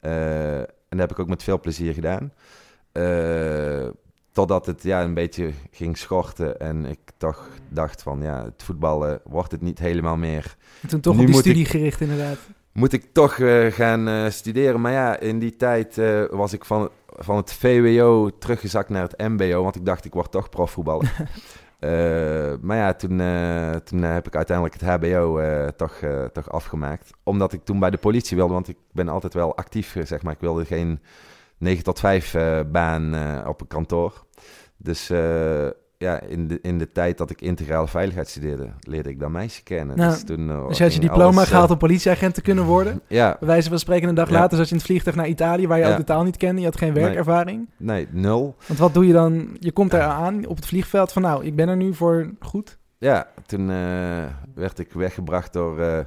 [SPEAKER 5] En dat heb ik ook met veel plezier gedaan. Totdat het ja, een beetje ging schorten en ik toch dacht van ja, het voetballen wordt het niet helemaal meer
[SPEAKER 1] En toen toch
[SPEAKER 5] Nu
[SPEAKER 1] op die
[SPEAKER 5] moet ik-
[SPEAKER 1] studie gericht inderdaad.
[SPEAKER 5] Moet ik toch eh, gaan eh, studeren. Maar ja, in die tijd eh, was ik van, van het VWO teruggezakt naar het MBO, want ik dacht ik word toch profvoetballer. *laughs* Maar ja, toen, toen heb ik uiteindelijk het HBO toch, toch afgemaakt. Omdat ik toen bij de politie wilde, want ik ben altijd wel actief, zeg maar. Ik wilde geen 9 tot 5 eh, baan op een kantoor. Dus ja, in de, in de tijd dat ik integrale veiligheid studeerde, leerde ik dat meisje kennen.
[SPEAKER 1] Nou,
[SPEAKER 5] dus toen, eh,
[SPEAKER 1] Dus je had je diploma
[SPEAKER 5] alles, eh,
[SPEAKER 1] gehaald om politieagent te kunnen worden. *laughs*
[SPEAKER 5] Ja,
[SPEAKER 1] Bij wijze van spreken een dag
[SPEAKER 5] Ja.
[SPEAKER 1] later zat je in het vliegtuig naar Italië... waar je
[SPEAKER 5] Ja.
[SPEAKER 1] ook de taal niet kende. Je had geen werkervaring.
[SPEAKER 5] nee, nul.
[SPEAKER 1] Want wat doe je dan? Je komt daar aan op het vliegveld van... nou, ik ben er nu voor goed.
[SPEAKER 5] Ja, toen eh, werd ik weggebracht door eh,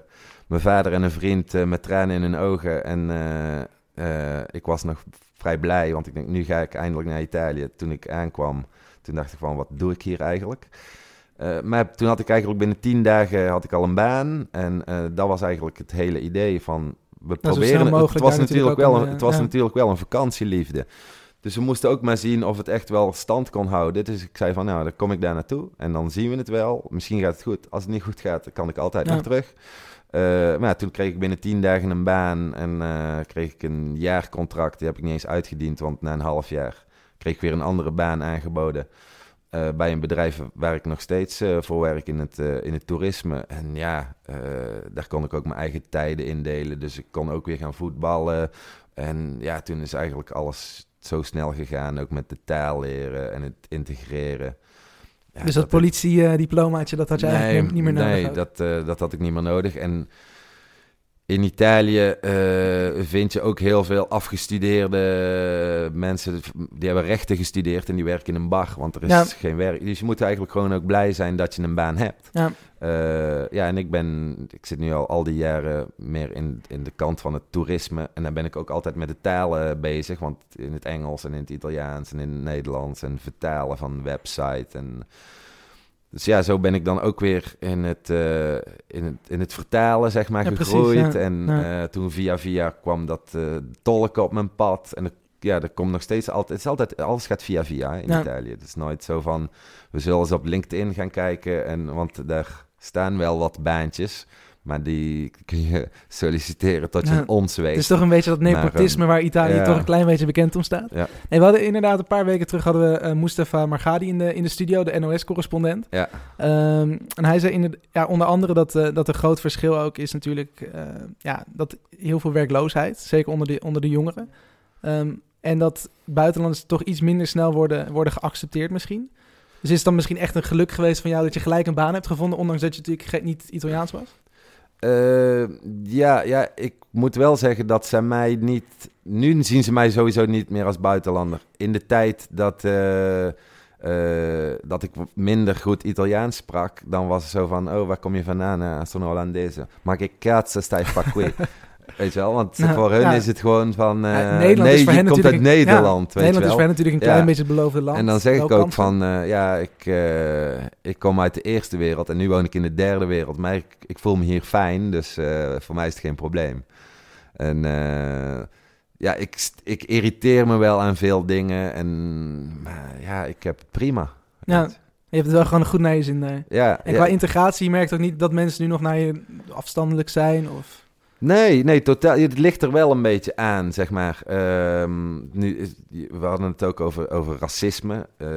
[SPEAKER 5] mijn vader en een vriend eh, met tranen in hun ogen. En eh, eh, ik was nog vrij blij, want ik denk, nu ga ik eindelijk naar Italië. Toen ik aankwam, toen dacht ik van, wat doe ik hier eigenlijk? Eh, maar toen had ik eigenlijk binnen tien dagen had ik al een baan. En eh, dat was eigenlijk het hele idee van, we
[SPEAKER 1] snel
[SPEAKER 5] proberen... Het, was natuurlijk wel
[SPEAKER 1] een, eh,
[SPEAKER 5] het was
[SPEAKER 1] ja.
[SPEAKER 5] natuurlijk wel een vakantieliefde. Dus we moesten ook maar zien of het echt wel stand kon houden. Dus ik zei van, nou, dan kom ik daar naartoe en dan zien we het wel. Misschien gaat het goed. Als het niet goed gaat, kan ik altijd
[SPEAKER 1] Ja.
[SPEAKER 5] nog terug. Maar ja, toen kreeg ik binnen tien dagen een baan en kreeg ik een jaarcontract. Die heb ik niet eens uitgediend, want na een half jaar kreeg weer een andere baan aangeboden. eh, bij een bedrijf waar ik nog steeds eh, voor werk in het, eh, in het toerisme. En ja, daar kon ik ook mijn eigen tijden indelen. Dus ik kon ook weer gaan voetballen. En ja, toen is eigenlijk alles zo snel gegaan. Ook met de taal leren en het integreren. Ja,
[SPEAKER 1] dus dat, politiediplomaatje, dat had je eigenlijk niet meer nodig.
[SPEAKER 5] Nee,
[SPEAKER 1] ook.
[SPEAKER 5] dat, dat had ik niet meer nodig. En in Italië eh, vind je ook heel veel afgestudeerde mensen. Die hebben rechten gestudeerd en die werken in een bar. Want er is
[SPEAKER 1] Ja.
[SPEAKER 5] geen werk. Dus je moet eigenlijk gewoon ook blij zijn dat je een baan hebt.
[SPEAKER 1] Ja.
[SPEAKER 5] Eh, ja, en ik ben, ik zit nu al al die jaren meer in, in de kant van het toerisme. En dan ben ik ook altijd met de talen bezig. Want in het Engels en in het Italiaans en in het Nederlands. En vertalen van website. En, dus ja, zo ben ik dan ook weer in het, eh, in het, in het vertalen, zeg maar,
[SPEAKER 1] Ja, precies,
[SPEAKER 5] gegroeid.
[SPEAKER 1] ja.
[SPEAKER 5] En
[SPEAKER 1] Ja.
[SPEAKER 5] eh, toen via via kwam dat eh tolken op mijn pad. En het- ja, er komt nog steeds altijd, het is altijd, alles gaat via via in. Italië. Het is nooit zo van, we zullen eens op LinkedIn gaan kijken. En, want daar staan wel wat baantjes. Maar die kun je *laughs* solliciteren tot je
[SPEAKER 1] Ja.
[SPEAKER 5] een ons weet.
[SPEAKER 1] Het is toch een beetje dat nepotisme
[SPEAKER 5] ehm,
[SPEAKER 1] waar Italië
[SPEAKER 5] ja.
[SPEAKER 1] toch een klein beetje bekend om staat.
[SPEAKER 5] Ja.
[SPEAKER 1] Nee, we hadden inderdaad een paar weken terug hadden we eh, Mustafa Margadi in de, in de studio, de NOS-correspondent.
[SPEAKER 5] Ja.
[SPEAKER 1] Ehm, en hij zei in de, ja, onder andere dat, eh, dat een groot verschil ook is natuurlijk eh, ja, dat heel veel werkloosheid, zeker onder de, onder de jongeren. Ehm, en dat buitenlanders toch iets minder snel worden, worden geaccepteerd misschien. Dus is het dan misschien echt een geluk geweest van jou dat je gelijk een baan hebt gevonden, ondanks dat je natuurlijk niet Italiaans was?
[SPEAKER 5] Eh, ja, ja, ik moet wel zeggen dat ze mij niet... Nu zien ze mij sowieso niet meer als buitenlander. In de tijd dat, eh, eh, dat ik minder goed Italiaans sprak... dan was het zo van, oh, waar kom je vandaan? Uh, sono Hollandese. Maar ik stai fa qui? Weet je wel? Want
[SPEAKER 1] Nou,
[SPEAKER 5] voor hun
[SPEAKER 1] ja.
[SPEAKER 5] is het gewoon van... eh,
[SPEAKER 1] Nederland
[SPEAKER 5] nee,
[SPEAKER 1] is voor hen
[SPEAKER 5] komt uit Nederland,
[SPEAKER 1] ja,
[SPEAKER 5] weet je
[SPEAKER 1] Nederland is
[SPEAKER 5] wel?
[SPEAKER 1] voor hen natuurlijk een klein
[SPEAKER 5] Ja.
[SPEAKER 1] beetje het beloofde land.
[SPEAKER 5] En dan zeg ik ook van, eh, ja, ik, eh, ik kom uit de eerste wereld en nu woon ik in de derde wereld. Maar ik, ik voel me hier fijn, dus voor mij is het geen probleem. En ja, ik, ik irriteer me wel aan veel dingen. En maar ja, ik heb het prima.
[SPEAKER 1] Ja, je hebt het wel gewoon goed naar je zin daar.
[SPEAKER 5] Ja,
[SPEAKER 1] En qua integratie, je merkt ook niet dat mensen nu nog naar je afstandelijk zijn? Of...
[SPEAKER 5] Nee, nee, totaal. Het ligt er wel een beetje aan, zeg maar. Ehm, nu, is- we hadden het ook over, over racisme. Eh,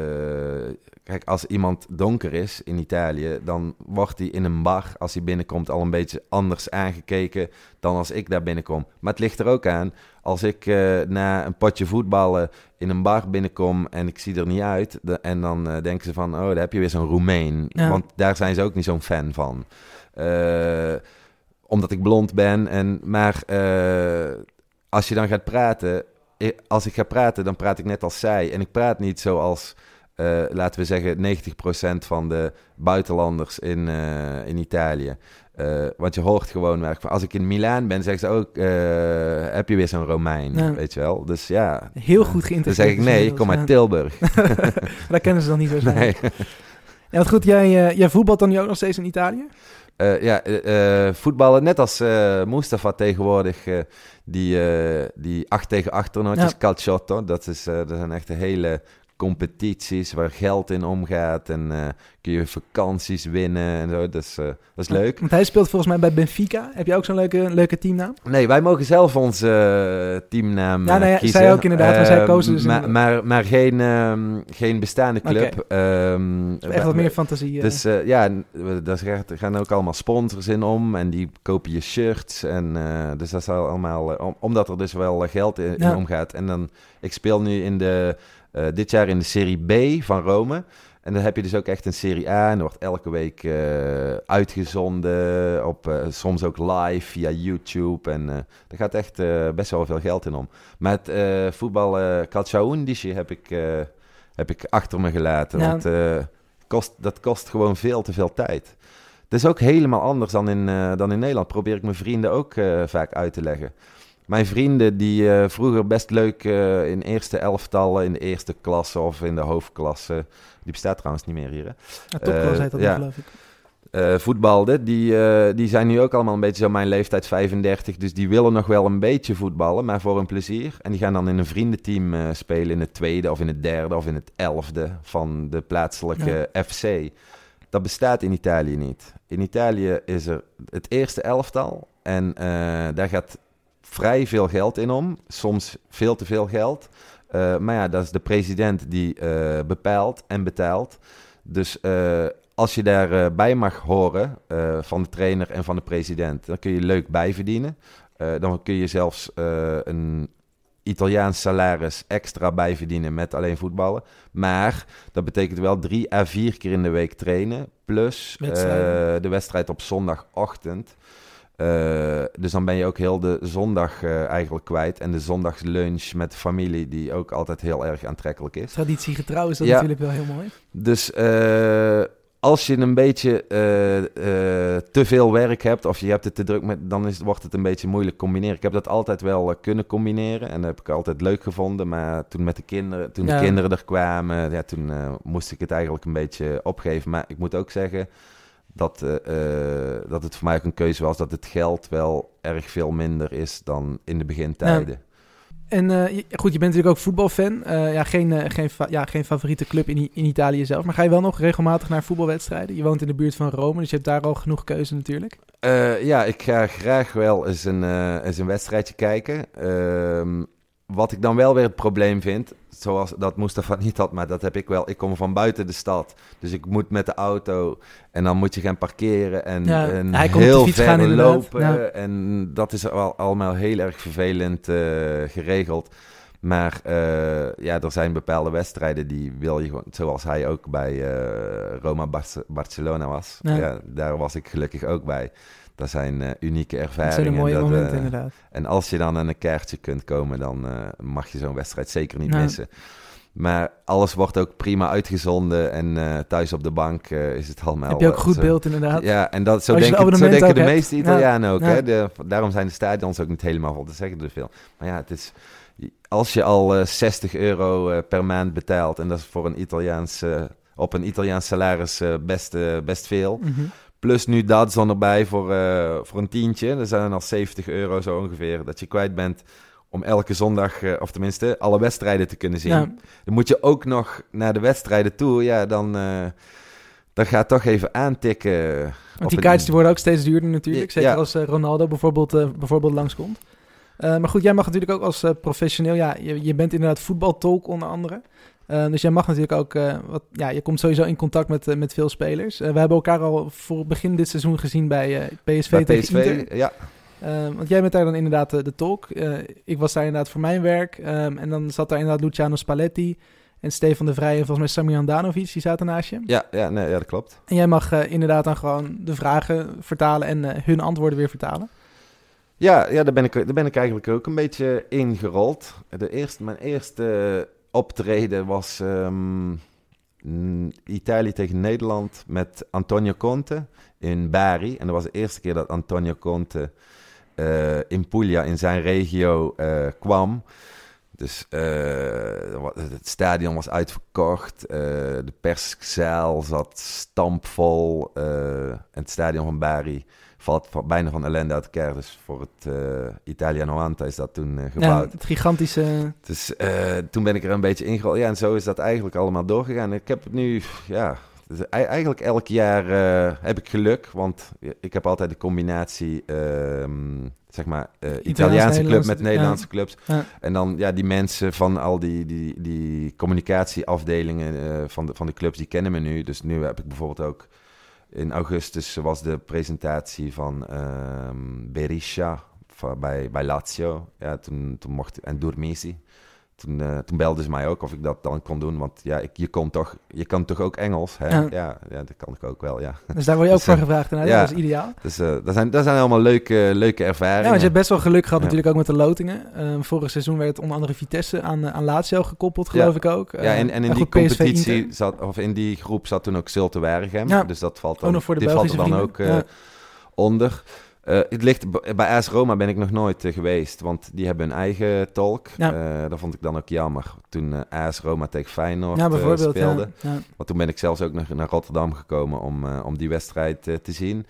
[SPEAKER 5] kijk, als iemand donker is in Italië, dan wordt hij in een bar, als hij binnenkomt, al een beetje anders aangekeken dan als ik daar binnenkom. Maar het ligt er ook aan, als ik eh, na een potje voetballen in een bar binnenkom en ik zie er niet uit, de- en dan eh, denken ze van, oh, daar heb je weer zo'n Roemeen.
[SPEAKER 1] Ja.
[SPEAKER 5] Want daar zijn ze ook niet zo'n fan van. Eh, omdat ik blond ben. En, maar eh, als je dan gaat praten, als ik ga praten, dan praat ik net als zij. En ik praat niet zoals, eh, laten we zeggen, 90% van de buitenlanders in, eh, in Italië. Want je hoort gewoon, maar als ik in Milaan ben, zeggen ze ook, heb je weer zo'n Romein,
[SPEAKER 1] Ja.
[SPEAKER 5] weet je wel. Dus ja,
[SPEAKER 1] Heel goed
[SPEAKER 5] dan
[SPEAKER 1] geïntegreerd.
[SPEAKER 5] zeg ik, nee, ik kom uit Tilburg. *laughs*
[SPEAKER 1] Daar kennen ze dan niet *laughs* zo snel.
[SPEAKER 5] nee.
[SPEAKER 1] Ja, wat goed, jij, jij voetbalt dan nu ook nog steeds in Italië?
[SPEAKER 5] Eh, ja, eh, voetballen, net als Mustafa tegenwoordig, die, die 8 tegen 8 toernooitjes,
[SPEAKER 1] Ja.
[SPEAKER 5] calciotto, dat, is, dat zijn echt hele competities waar geld in omgaat en eh, kun je vakanties winnen en zo, dus eh, dat is leuk.
[SPEAKER 1] Want hij speelt volgens mij bij Benfica. Heb je ook zo'n leuke, leuke teamnaam?
[SPEAKER 5] Nee, wij mogen zelf onze eh, teamnaam
[SPEAKER 1] Ja, nou ja,
[SPEAKER 5] kiezen.
[SPEAKER 1] zij ook inderdaad, maar zij
[SPEAKER 5] Ehm,
[SPEAKER 1] kozen dus
[SPEAKER 5] maar,
[SPEAKER 1] een-
[SPEAKER 5] maar, maar geen, ehm, geen bestaande club. Ehm,
[SPEAKER 1] Echt wat
[SPEAKER 5] we-
[SPEAKER 1] meer fantasie.
[SPEAKER 5] Dus ja, daar gaan ook allemaal sponsors in om en die kopen je shirts. En, dus dat is al allemaal, om- omdat er dus wel geld in, in omgaat. En dan, ik speel nu in de, eh, dit jaar in de Serie B van Rome. En dan heb je dus ook echt een Serie A. En er wordt elke week eh, uitgezonden, op, eh, soms ook live via YouTube. En er gaat echt best wel veel geld in om. Maar het eh, voetbal uh, Calcio Undici heb ik, heb ik achter me gelaten. Want eh, kost, dat kost gewoon veel te veel tijd. Het is ook helemaal anders dan in, dan in Nederland. Probeer ik mijn vrienden ook vaak uit te leggen. Mijn vrienden die eh, vroeger best leuk eh, in eerste elftallen, in de eerste klasse of in de hoofdklasse. Die bestaat trouwens niet meer hier. Hè?
[SPEAKER 1] ja, topklas
[SPEAKER 5] eh,
[SPEAKER 1] heet dat
[SPEAKER 5] ja.
[SPEAKER 1] geloof ik.
[SPEAKER 5] eh voetbalden, die, die zijn nu ook allemaal een beetje zo mijn leeftijd 35. Dus die willen nog wel een beetje voetballen, maar voor hun plezier. En die gaan dan in een vriendenteam spelen in het tweede of in het derde of in het elfde van de plaatselijke FC. Dat bestaat in Italië niet. In Italië is er het eerste elftal en daar gaat vrij veel geld in om. Soms veel te veel geld. Eh, maar ja, dat is de president die eh, bepaalt en betaalt. Dus eh, als je daarbij bij mag horen van de trainer en van de president, dan kun je leuk bijverdienen. Dan kun je zelfs een Italiaans salaris extra bijverdienen met alleen voetballen. Maar dat betekent wel drie à vier keer in de week trainen. Plus de wedstrijd op zondagochtend. Eh, dus dan ben je ook heel de zondag eh, eigenlijk kwijt. En de zondagslunch met de familie, die ook altijd heel erg aantrekkelijk is.
[SPEAKER 1] Traditiegetrouw is dat
[SPEAKER 5] Ja.
[SPEAKER 1] natuurlijk wel heel mooi.
[SPEAKER 5] Dus eh, als je een beetje te veel werk hebt of je hebt het te druk met, dan is, wordt het een beetje moeilijk combineren. Ik heb dat altijd wel kunnen combineren en dat heb ik altijd leuk gevonden. Maar toen met de kinderen, toen
[SPEAKER 1] Ja.
[SPEAKER 5] de kinderen er kwamen, ja, toen moest ik het eigenlijk een beetje opgeven. Maar ik moet ook zeggen dat, eh, eh, dat het voor mij ook een keuze was dat het geld wel erg veel minder is dan in de begintijden.
[SPEAKER 1] En eh, goed, je bent natuurlijk ook voetbalfan. Ja, geen, geen, ja, geen favoriete club in, in Italië zelf. Maar ga je wel nog regelmatig naar voetbalwedstrijden? Je woont in de buurt van Rome, dus je hebt daar al genoeg keuze natuurlijk.
[SPEAKER 5] Ja, ik ga graag wel eens een, eens een wedstrijdje kijken. Wat ik dan wel weer het probleem vind, zoals dat Mustafa *laughs* niet had, maar dat heb ik wel. Ik kom van buiten de stad, dus ik moet met de auto en dan moet je gaan parkeren en,
[SPEAKER 1] Ja,
[SPEAKER 5] en heel
[SPEAKER 1] fiets
[SPEAKER 5] ver
[SPEAKER 1] gaan
[SPEAKER 5] lopen.
[SPEAKER 1] ja.
[SPEAKER 5] En dat is al, allemaal heel erg vervelend eh, geregeld. Maar eh, ja, er zijn bepaalde wedstrijden die wil je gewoon, zoals hij ook bij eh, Roma Bar- Barcelona was.
[SPEAKER 1] Ja.
[SPEAKER 5] daar was ik gelukkig ook bij. Dat zijn eh, unieke
[SPEAKER 1] Dat
[SPEAKER 5] ervaringen.
[SPEAKER 1] zijn de mooie
[SPEAKER 5] dat,
[SPEAKER 1] momenten
[SPEAKER 5] eh,
[SPEAKER 1] inderdaad.
[SPEAKER 5] en als je dan aan een kaartje kunt komen, dan eh, mag je zo'n wedstrijd zeker niet missen. Maar alles wordt ook prima uitgezonden en thuis op de bank is het allemaal...
[SPEAKER 1] Heb je ook goed
[SPEAKER 5] zo-
[SPEAKER 1] beeld inderdaad.
[SPEAKER 5] Ja, en dat, zo, denken,
[SPEAKER 1] een
[SPEAKER 5] zo denken de
[SPEAKER 1] hebt.
[SPEAKER 5] meeste
[SPEAKER 1] Ja.
[SPEAKER 5] Italianen ook.
[SPEAKER 1] Ja.
[SPEAKER 5] Hè? De, daarom zijn de stadions ook niet helemaal vol. Dat zeggen er veel. Maar ja, het is, als je al eh, 60 euro per maand betaalt... en dat is voor een Italiaans, op een Italiaans salaris best, best veel...
[SPEAKER 1] Mhm.
[SPEAKER 5] Plus nu Dadzon erbij voor, eh, voor een tientje. Dat zijn al 70 euro zo ongeveer. Dat je kwijt bent om elke zondag, eh, of tenminste alle wedstrijden te kunnen zien.
[SPEAKER 1] Ja.
[SPEAKER 5] Dan moet je ook nog naar de wedstrijden toe. Ja, dan, eh dan gaat toch even aantikken.
[SPEAKER 1] Want die kaartjes die worden ook steeds duurder natuurlijk.
[SPEAKER 5] Ja.
[SPEAKER 1] Zeker als Ronaldo bijvoorbeeld, bijvoorbeeld langskomt. Maar goed, jij mag natuurlijk ook als professioneel... Ja, je, je bent inderdaad voetbaltolk onder andere. Eh, dus jij mag natuurlijk ook... eh, wat, ja, je komt sowieso in contact met, eh, met veel spelers. We hebben elkaar al voor begin dit seizoen gezien bij PSV
[SPEAKER 5] bij
[SPEAKER 1] tegen
[SPEAKER 5] PSV.
[SPEAKER 1] Inter.
[SPEAKER 5] Ja,
[SPEAKER 1] want jij bent daar dan inderdaad de, de tolk. Ik was daar inderdaad voor mijn werk. Ehm, en dan zat daar inderdaad Luciano Spalletti... En Stefan de Vrij en volgens mij Sami Handanovic, die zaten naast je.
[SPEAKER 5] ja, ja, nee, ja, dat klopt.
[SPEAKER 1] En jij mag inderdaad dan gewoon de vragen vertalen en hun antwoorden weer vertalen.
[SPEAKER 5] Ja, ja daar, ben ik, daar ben ik eigenlijk ook een beetje ingerold. De eerste, mijn eerste optreden was ehm, Italië tegen Nederland met Antonio Conte in Bari. En dat was de eerste keer dat Antonio Conte eh, in Puglia, in zijn regio, eh, kwam. Dus eh, het stadion was uitverkocht. de perszaal zat stampvol. en het stadion van Bari valt van, bijna van ellende uit elkaar. Dus voor het eh Italia 90 is dat toen eh,
[SPEAKER 1] Ja,
[SPEAKER 5] gebouwd.
[SPEAKER 1] het gigantische...
[SPEAKER 5] Dus eh, toen ben ik er een beetje ingerold. Ja, en zo is dat eigenlijk allemaal doorgegaan. Ik heb het nu, ja, dus ei- eigenlijk elk jaar eh, heb ik geluk. Want ik heb altijd de combinatie, ehm, zeg maar, eh, Italiaanse club met
[SPEAKER 1] ja.
[SPEAKER 5] Nederlandse clubs.
[SPEAKER 1] Ja.
[SPEAKER 5] En dan, ja, die mensen van al die, die, die communicatieafdelingen eh, van, de, van de clubs, die kennen me nu. Dus nu heb ik bijvoorbeeld ook... In augustus was de presentatie van ehm Berisha bij, bij Lazio. Ja, toen, toen mocht en Durmisi. Toen, toen belden ze mij ook of ik dat dan kon doen. Want ja, ik, je, kon toch, je kan toch ook Engels? Hè?
[SPEAKER 1] Ja.
[SPEAKER 5] Ja. Ja, dat kan ik ook wel, ja.
[SPEAKER 1] Dus daar word je ook *laughs*
[SPEAKER 5] Dus,
[SPEAKER 1] voor
[SPEAKER 5] eh,
[SPEAKER 1] gevraagd. En
[SPEAKER 5] ja.
[SPEAKER 1] dat is ideaal.
[SPEAKER 5] Dus eh, dat, zijn, dat zijn allemaal leuke, leuke ervaringen.
[SPEAKER 1] Ja, want je hebt best wel geluk gehad
[SPEAKER 5] Ja.
[SPEAKER 1] natuurlijk ook met de lotingen. Ehm, vorig seizoen werd onder andere Vitesse aan, aan Lazio gekoppeld, geloof ik ook.
[SPEAKER 5] Ja, en, en in die competitie zat, of in die groep zat toen ook Zulte Waregem.
[SPEAKER 1] Ja.
[SPEAKER 5] Dus dat valt
[SPEAKER 1] Ook
[SPEAKER 5] dan,
[SPEAKER 1] nog voor de
[SPEAKER 5] dit valt er dan
[SPEAKER 1] vrienden.
[SPEAKER 5] ook
[SPEAKER 1] Ja.
[SPEAKER 5] onder. Eh, het ligt, bij AS Roma ben ik nog nooit eh, geweest, want die hebben hun eigen tolk.
[SPEAKER 1] Ja.
[SPEAKER 5] Eh, dat vond ik dan ook jammer. Toen AS Roma tegen Feyenoord
[SPEAKER 1] Ja, bijvoorbeeld.
[SPEAKER 5] speelde.
[SPEAKER 1] Ja.
[SPEAKER 5] Want toen ben ik zelfs ook nog naar Rotterdam gekomen om, om die wedstrijd te zien.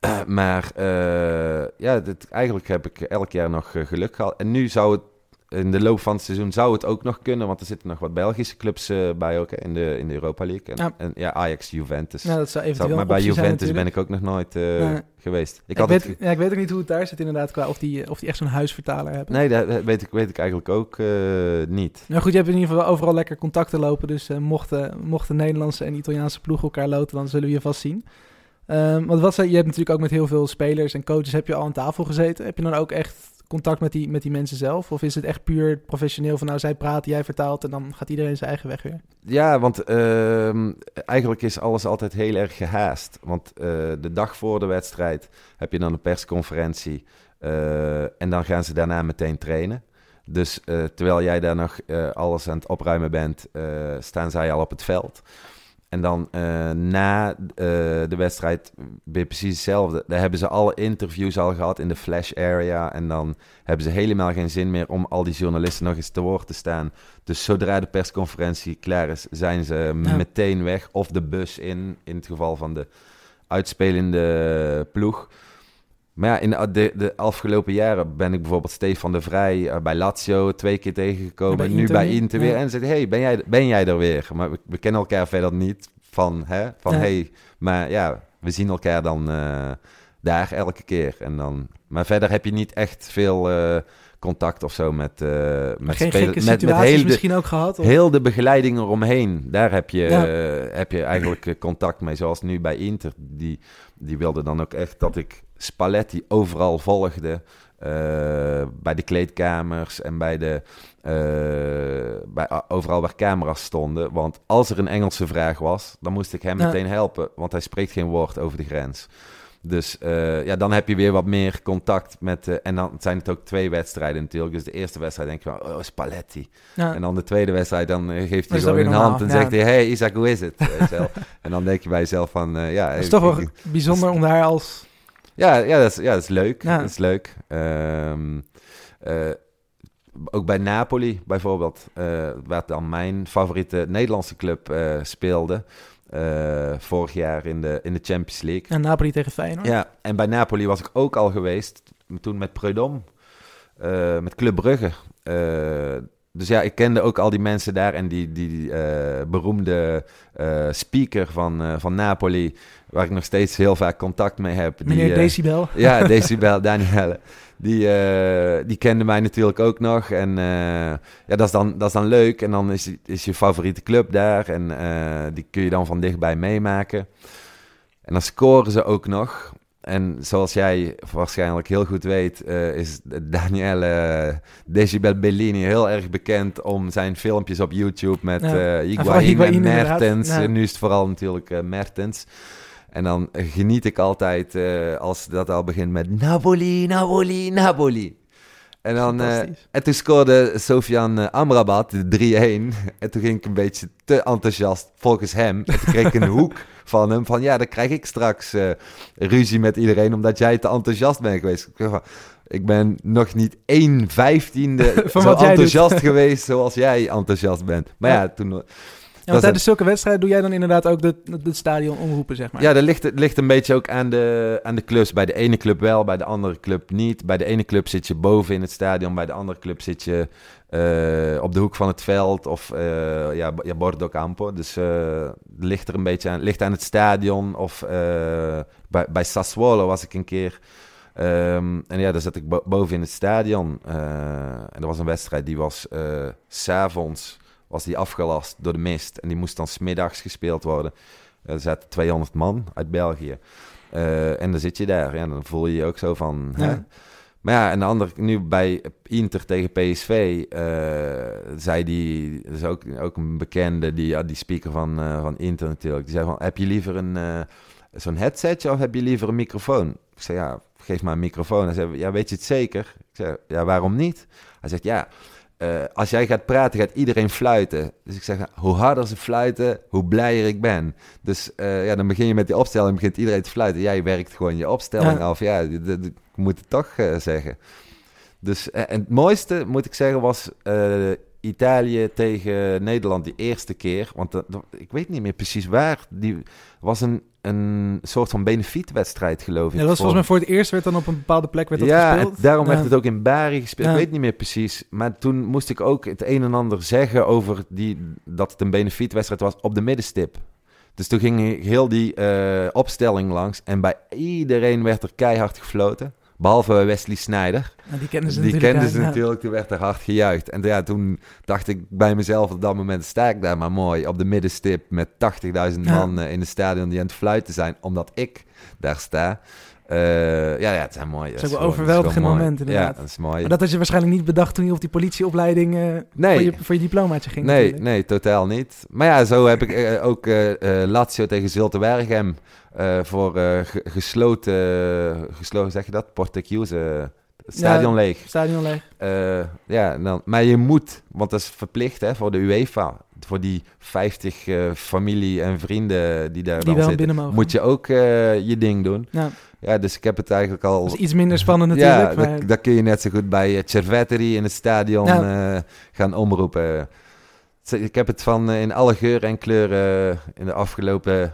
[SPEAKER 5] *clears throat* Maar ja, dit, eigenlijk heb ik elk jaar nog geluk gehad. En nu zou het in de loop van het seizoen zou het ook nog kunnen, want er zitten nog wat Belgische clubs eh, bij ook hè, in, de, in de Europa League. En
[SPEAKER 1] Ja.
[SPEAKER 5] en, ja Ajax, Juventus.
[SPEAKER 1] Ja, dat zou eventueel
[SPEAKER 5] Zou- maar bij
[SPEAKER 1] zijn
[SPEAKER 5] Juventus ben ik ook nog nooit eh, geweest. Ik,
[SPEAKER 1] Ik,
[SPEAKER 5] had
[SPEAKER 1] weet,
[SPEAKER 5] het,
[SPEAKER 1] ja, ik weet ook niet hoe het daar zit inderdaad, qua of die, of die echt zo'n huisvertaler hebben.
[SPEAKER 5] nee, dat weet ik, weet ik eigenlijk ook eh, niet.
[SPEAKER 1] Nou goed, je hebt in ieder geval overal lekker contacten lopen. Dus eh, mochten, mochten Nederlandse en Italiaanse ploegen elkaar loten, dan zullen we je vast zien. Ehm, want wat je hebt natuurlijk ook met heel veel spelers en coaches heb je al aan tafel gezeten. Heb je dan ook echt contact met die, met die mensen zelf? Of is het echt puur professioneel van nou, zij praten, jij vertaalt en dan gaat iedereen zijn eigen weg weer?
[SPEAKER 5] Ja, want ehm, eigenlijk is alles altijd heel erg gehaast. Want eh, de dag voor de wedstrijd heb je dan een persconferentie. eh, en dan gaan ze daarna meteen trainen. Dus eh, terwijl jij daar nog alles aan het opruimen bent, staan zij al op het veld. En dan eh, na eh, de wedstrijd weer precies hetzelfde. Daar hebben ze alle interviews al gehad in de flash area. En dan hebben ze helemaal geen zin meer om al die journalisten nog eens te woord te staan. Dus zodra de persconferentie klaar is, zijn ze
[SPEAKER 1] Ja.
[SPEAKER 5] meteen weg. Of de bus in, in het geval van de uitspelende ploeg. Maar ja, in de, de, afgelopen jaren ben ik bijvoorbeeld Stefan de Vrij eh, bij Lazio twee keer tegengekomen.
[SPEAKER 1] En bij
[SPEAKER 5] nu bij Inter weer.
[SPEAKER 1] ja.
[SPEAKER 5] En zei hey, ben jij, ben jij er weer? Maar we, we kennen elkaar verder niet van, hè? Van
[SPEAKER 1] Ja.
[SPEAKER 5] hey, maar ja, we zien elkaar dan eh, daar elke keer. En dan, maar verder heb je niet echt veel eh, contact of zo met, eh met
[SPEAKER 1] Geen
[SPEAKER 5] spelers.
[SPEAKER 1] gekke
[SPEAKER 5] Met, heel de,
[SPEAKER 1] misschien ook gehad? Of?
[SPEAKER 5] Heel de begeleiding eromheen, daar heb je,
[SPEAKER 1] Ja.
[SPEAKER 5] eh, heb je eigenlijk eh, contact mee. Zoals nu bij Inter, die, die wilde dan ook echt dat ik Spalletti overal volgde. bij de kleedkamers en bij de, bij, overal waar camera's stonden. Want als er een Engelse vraag was, dan moest ik hem
[SPEAKER 1] Ja.
[SPEAKER 5] meteen helpen. Want hij spreekt geen woord over de grens. Dus eh, ja, dan heb je weer wat meer contact met... eh, en dan zijn het ook twee wedstrijden natuurlijk. Dus de eerste wedstrijd denk je van, oh, Spalletti.
[SPEAKER 1] Ja.
[SPEAKER 5] En dan de tweede wedstrijd, dan eh, geeft hij
[SPEAKER 1] weer
[SPEAKER 5] een hand en
[SPEAKER 1] ja.
[SPEAKER 5] zegt hij... Hey Isaac, hoe is het? *laughs* En dan denk je bij jezelf van, ja...
[SPEAKER 1] Het is toch wel bijzonder om daar als...
[SPEAKER 5] ja, ja, dat is, ja, dat is leuk.
[SPEAKER 1] Ja.
[SPEAKER 5] Dat is leuk. Ehm, eh, ook bij Napoli bijvoorbeeld, waar dan mijn favoriete Nederlandse club speelde. Eh, vorig jaar in de, in de Champions League.
[SPEAKER 1] Ja, Napoli tegen Feyenoord.
[SPEAKER 5] Ja, en bij Napoli was ik ook al geweest. Toen met Preudom. eh, met Club Brugge. Eh, dus ja, ik kende ook al die mensen daar. En die, die, die, beroemde speaker van, van Napoli. Waar ik nog steeds heel vaak contact mee heb.
[SPEAKER 1] Meneer
[SPEAKER 5] die,
[SPEAKER 1] Decibel.
[SPEAKER 5] ja, *laughs* Decibel, Danielle. Die, eh, die kende mij natuurlijk ook nog. En eh, ja, dat is, dan, dat is dan leuk. En dan is, is je favoriete club daar. En eh, die kun je dan van dichtbij meemaken. En dan scoren ze ook nog. En zoals jij waarschijnlijk heel goed weet, is Danielle Decibel Bellini heel erg bekend om zijn filmpjes op YouTube met
[SPEAKER 1] Ja. En
[SPEAKER 5] en. Mertens. Nu is het vooral natuurlijk Mertens. En dan geniet ik altijd eh, als dat al begint met Napoli, Napoli, Napoli. En, dan, eh, en toen scoorde Sofian eh, Amrabat de 3-1. En toen ging ik een beetje te enthousiast volgens hem. En toen kreeg ik een *laughs* hoek van hem van... ja, dan krijg ik straks ruzie met iedereen... omdat jij te enthousiast bent geweest. Ik ben nog niet 1 vijftiende *laughs* zo enthousiast *laughs* geweest... zoals jij enthousiast bent. Maar ja, toen... Dat
[SPEAKER 1] want tijdens zulke wedstrijden doe jij dan inderdaad ook het stadion omroepen, zeg maar.
[SPEAKER 5] Ja, dat ligt, het ligt een beetje ook aan de, aan de clubs. Bij de ene club wel, bij de andere club niet. Bij de ene club zit je boven in het stadion, bij de andere club zit je eh, op de hoek van het veld of eh, ja, ja, Bordo Campo. Dus eh, ligt er een beetje aan, ligt aan het stadion. Of bij, bij Sassuolo was ik een keer. Ehm, en ja, daar zat ik bo- boven in het stadion. En er was een wedstrijd die was s s'avonds was die afgelast door de mist. En die moest dan smiddags gespeeld worden. Er zaten 200 man uit België. Eh, en dan zit je daar. Ja, dan voel je je ook zo van...
[SPEAKER 1] Ja.
[SPEAKER 5] Hè? Maar ja, en de andere, nu bij Inter tegen PSV, eh, zei die, dat is ook, ook een bekende, die, ja, die speaker van, eh, van Inter natuurlijk, die zei van, heb je liever een, eh, zo'n headsetje of heb je liever een microfoon? Ik zei, ja, geef maar een microfoon. Hij zei, ja, weet je het zeker? Ik zei, ja, waarom niet? Hij zegt, ja, eh, als jij gaat praten, gaat iedereen fluiten. Dus ik zeg, hoe harder ze fluiten, hoe blijer ik ben. Dus eh, ja, dan begin je met die opstelling, begint iedereen te fluiten. Jij werkt gewoon je opstelling
[SPEAKER 1] Ja.
[SPEAKER 5] af. Ja, ik moet het toch eh, zeggen. Dus en het mooiste, moet ik zeggen, was Italië tegen Nederland die eerste keer. Want dat- dat- ik weet niet meer precies waar. Die was een, een soort van benefietwedstrijd, geloof ik.
[SPEAKER 1] Ja, dat was volgens mij voor het eerst werd dan op een bepaalde plek werd dat
[SPEAKER 5] ja,
[SPEAKER 1] gespeeld.
[SPEAKER 5] en daarom werd
[SPEAKER 1] Ja.
[SPEAKER 5] het ook in Bari gespeeld.
[SPEAKER 1] Ja.
[SPEAKER 5] Ik weet niet meer precies. Maar toen moest ik ook het een en ander zeggen over die, dat het een benefietwedstrijd was op de middenstip. Dus toen ging heel die eh, opstelling langs. En bij iedereen werd er keihard gefloten. Behalve Wesley Sneijder.
[SPEAKER 1] Ja, die kennen ze
[SPEAKER 5] Die
[SPEAKER 1] natuurlijk.
[SPEAKER 5] kenden ze natuurlijk. Toen werd er hard gejuicht. En ja, toen dacht ik bij mezelf op dat moment... sta ik daar maar mooi op de middenstip... met 80.000
[SPEAKER 1] Ja.
[SPEAKER 5] man in het stadion die aan het fluiten zijn... omdat ik daar sta. Eh, ja, ja, het zijn mooi.
[SPEAKER 1] is ook wel overweldigend moment, inderdaad.
[SPEAKER 5] Ja, dat is mooi.
[SPEAKER 1] Maar dat had je waarschijnlijk niet bedacht toen je op die politieopleiding eh,
[SPEAKER 5] Nee.
[SPEAKER 1] voor, je, voor je diplomaatje ging.
[SPEAKER 5] Nee,
[SPEAKER 1] natuurlijk.
[SPEAKER 5] nee, totaal niet. Maar ja, zo heb ik eh, ook Lazio tegen Zulte Waregem voor ge- gesloten, gesloten, zeg je dat? Porte Chiuse, stadion
[SPEAKER 1] Ja.
[SPEAKER 5] leeg.
[SPEAKER 1] Stadion leeg.
[SPEAKER 5] Ja, dan, maar je moet, want dat is verplicht hè, voor de UEFA, voor die 50 eh, familie en vrienden die daar
[SPEAKER 1] Die
[SPEAKER 5] dan
[SPEAKER 1] wel
[SPEAKER 5] zitten,
[SPEAKER 1] binnen mogen.
[SPEAKER 5] moet je ook je ding doen.
[SPEAKER 1] Ja.
[SPEAKER 5] Ja, dus ik heb het eigenlijk al...
[SPEAKER 1] Dat is iets minder spannend natuurlijk.
[SPEAKER 5] Ja,
[SPEAKER 1] maar...
[SPEAKER 5] dat, dat kun je net zo goed bij eh, Cerveteri in het stadion eh, gaan omroepen. Ik heb het van eh, in alle geuren en kleuren in de afgelopen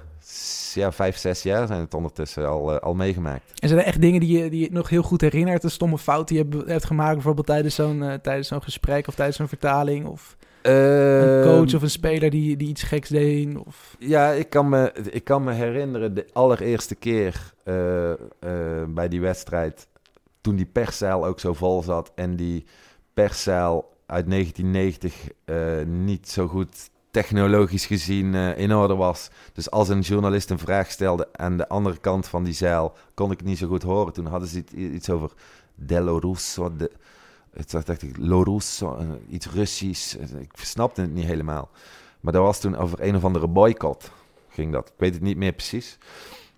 [SPEAKER 5] ja, vijf, zes jaar zijn het ondertussen al, al meegemaakt.
[SPEAKER 1] En zijn er echt dingen die je, die je nog heel goed herinnert? Een stomme fout die je hebt, hebt gemaakt, bijvoorbeeld tijdens zo'n tijdens zo'n gesprek of tijdens zo'n vertaling? Of een
[SPEAKER 5] Ehm,
[SPEAKER 1] coach of een speler die, die iets geks deed? Of...
[SPEAKER 5] Ja, ik kan, me, ik kan me herinneren de allereerste keer eh, eh, bij die wedstrijd. Toen die perszaal ook zo vol zat. En die perszaal uit 1990 eh, niet zo goed technologisch gezien in orde was. Dus als een journalist een vraag stelde aan de andere kant van die zaal, kon ik het niet zo goed horen. Toen hadden ze iets, over Dello Russo. De, het was, dacht ik, Lo Russo, eh, iets Russisch. Ik snapte het niet helemaal. Maar dat was toen over een of andere boycott. Ging dat. Ik weet het niet meer precies.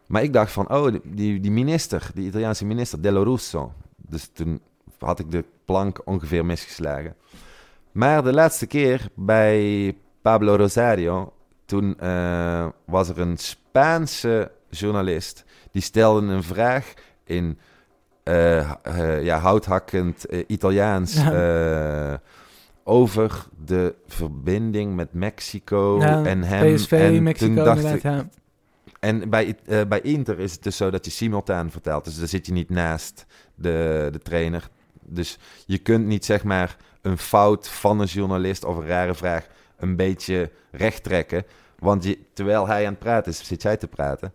[SPEAKER 5] Maar ik dacht van, oh, die, die minister, die Italiaanse minister, Dello Russo. Dus toen had ik de plank ongeveer misgeslagen. Maar de laatste keer bij Pablo Rosario, toen eh, was er een Spaanse journalist. Die stelde een vraag in eh, eh, ja, houthakkend eh, Italiaans
[SPEAKER 1] Ja.
[SPEAKER 5] eh, over de verbinding met Mexico
[SPEAKER 1] Ja,
[SPEAKER 5] en hem.
[SPEAKER 1] PSV,
[SPEAKER 5] en toen
[SPEAKER 1] Mexico,
[SPEAKER 5] dacht
[SPEAKER 1] inderdaad,
[SPEAKER 5] ik,
[SPEAKER 1] ja.
[SPEAKER 5] en bij, eh, bij Inter is het dus zo dat je simultaan vertelt. Dus daar zit je niet naast de, de trainer. Dus je kunt niet zeg maar een fout van een journalist of een rare vraag een beetje recht trekken. Want je, terwijl hij aan het praten is, zit jij te praten.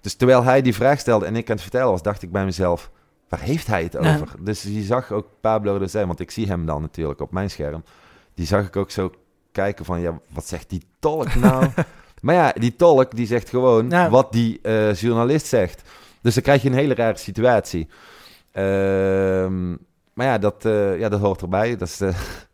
[SPEAKER 5] Dus terwijl hij die vraag stelde en ik aan het vertellen was, dacht ik bij mezelf, waar heeft hij het over? Dus je zag ook Pablo de zijn, want ik zie hem dan natuurlijk op mijn scherm. Die zag ik ook zo kijken van, ja, wat zegt die tolk nou? *laughs* maar ja, die tolk die zegt gewoon wat die eh, journalist zegt. Dus dan krijg je een hele rare situatie. Ehm, maar ja dat, eh, ja, dat hoort erbij. Dat is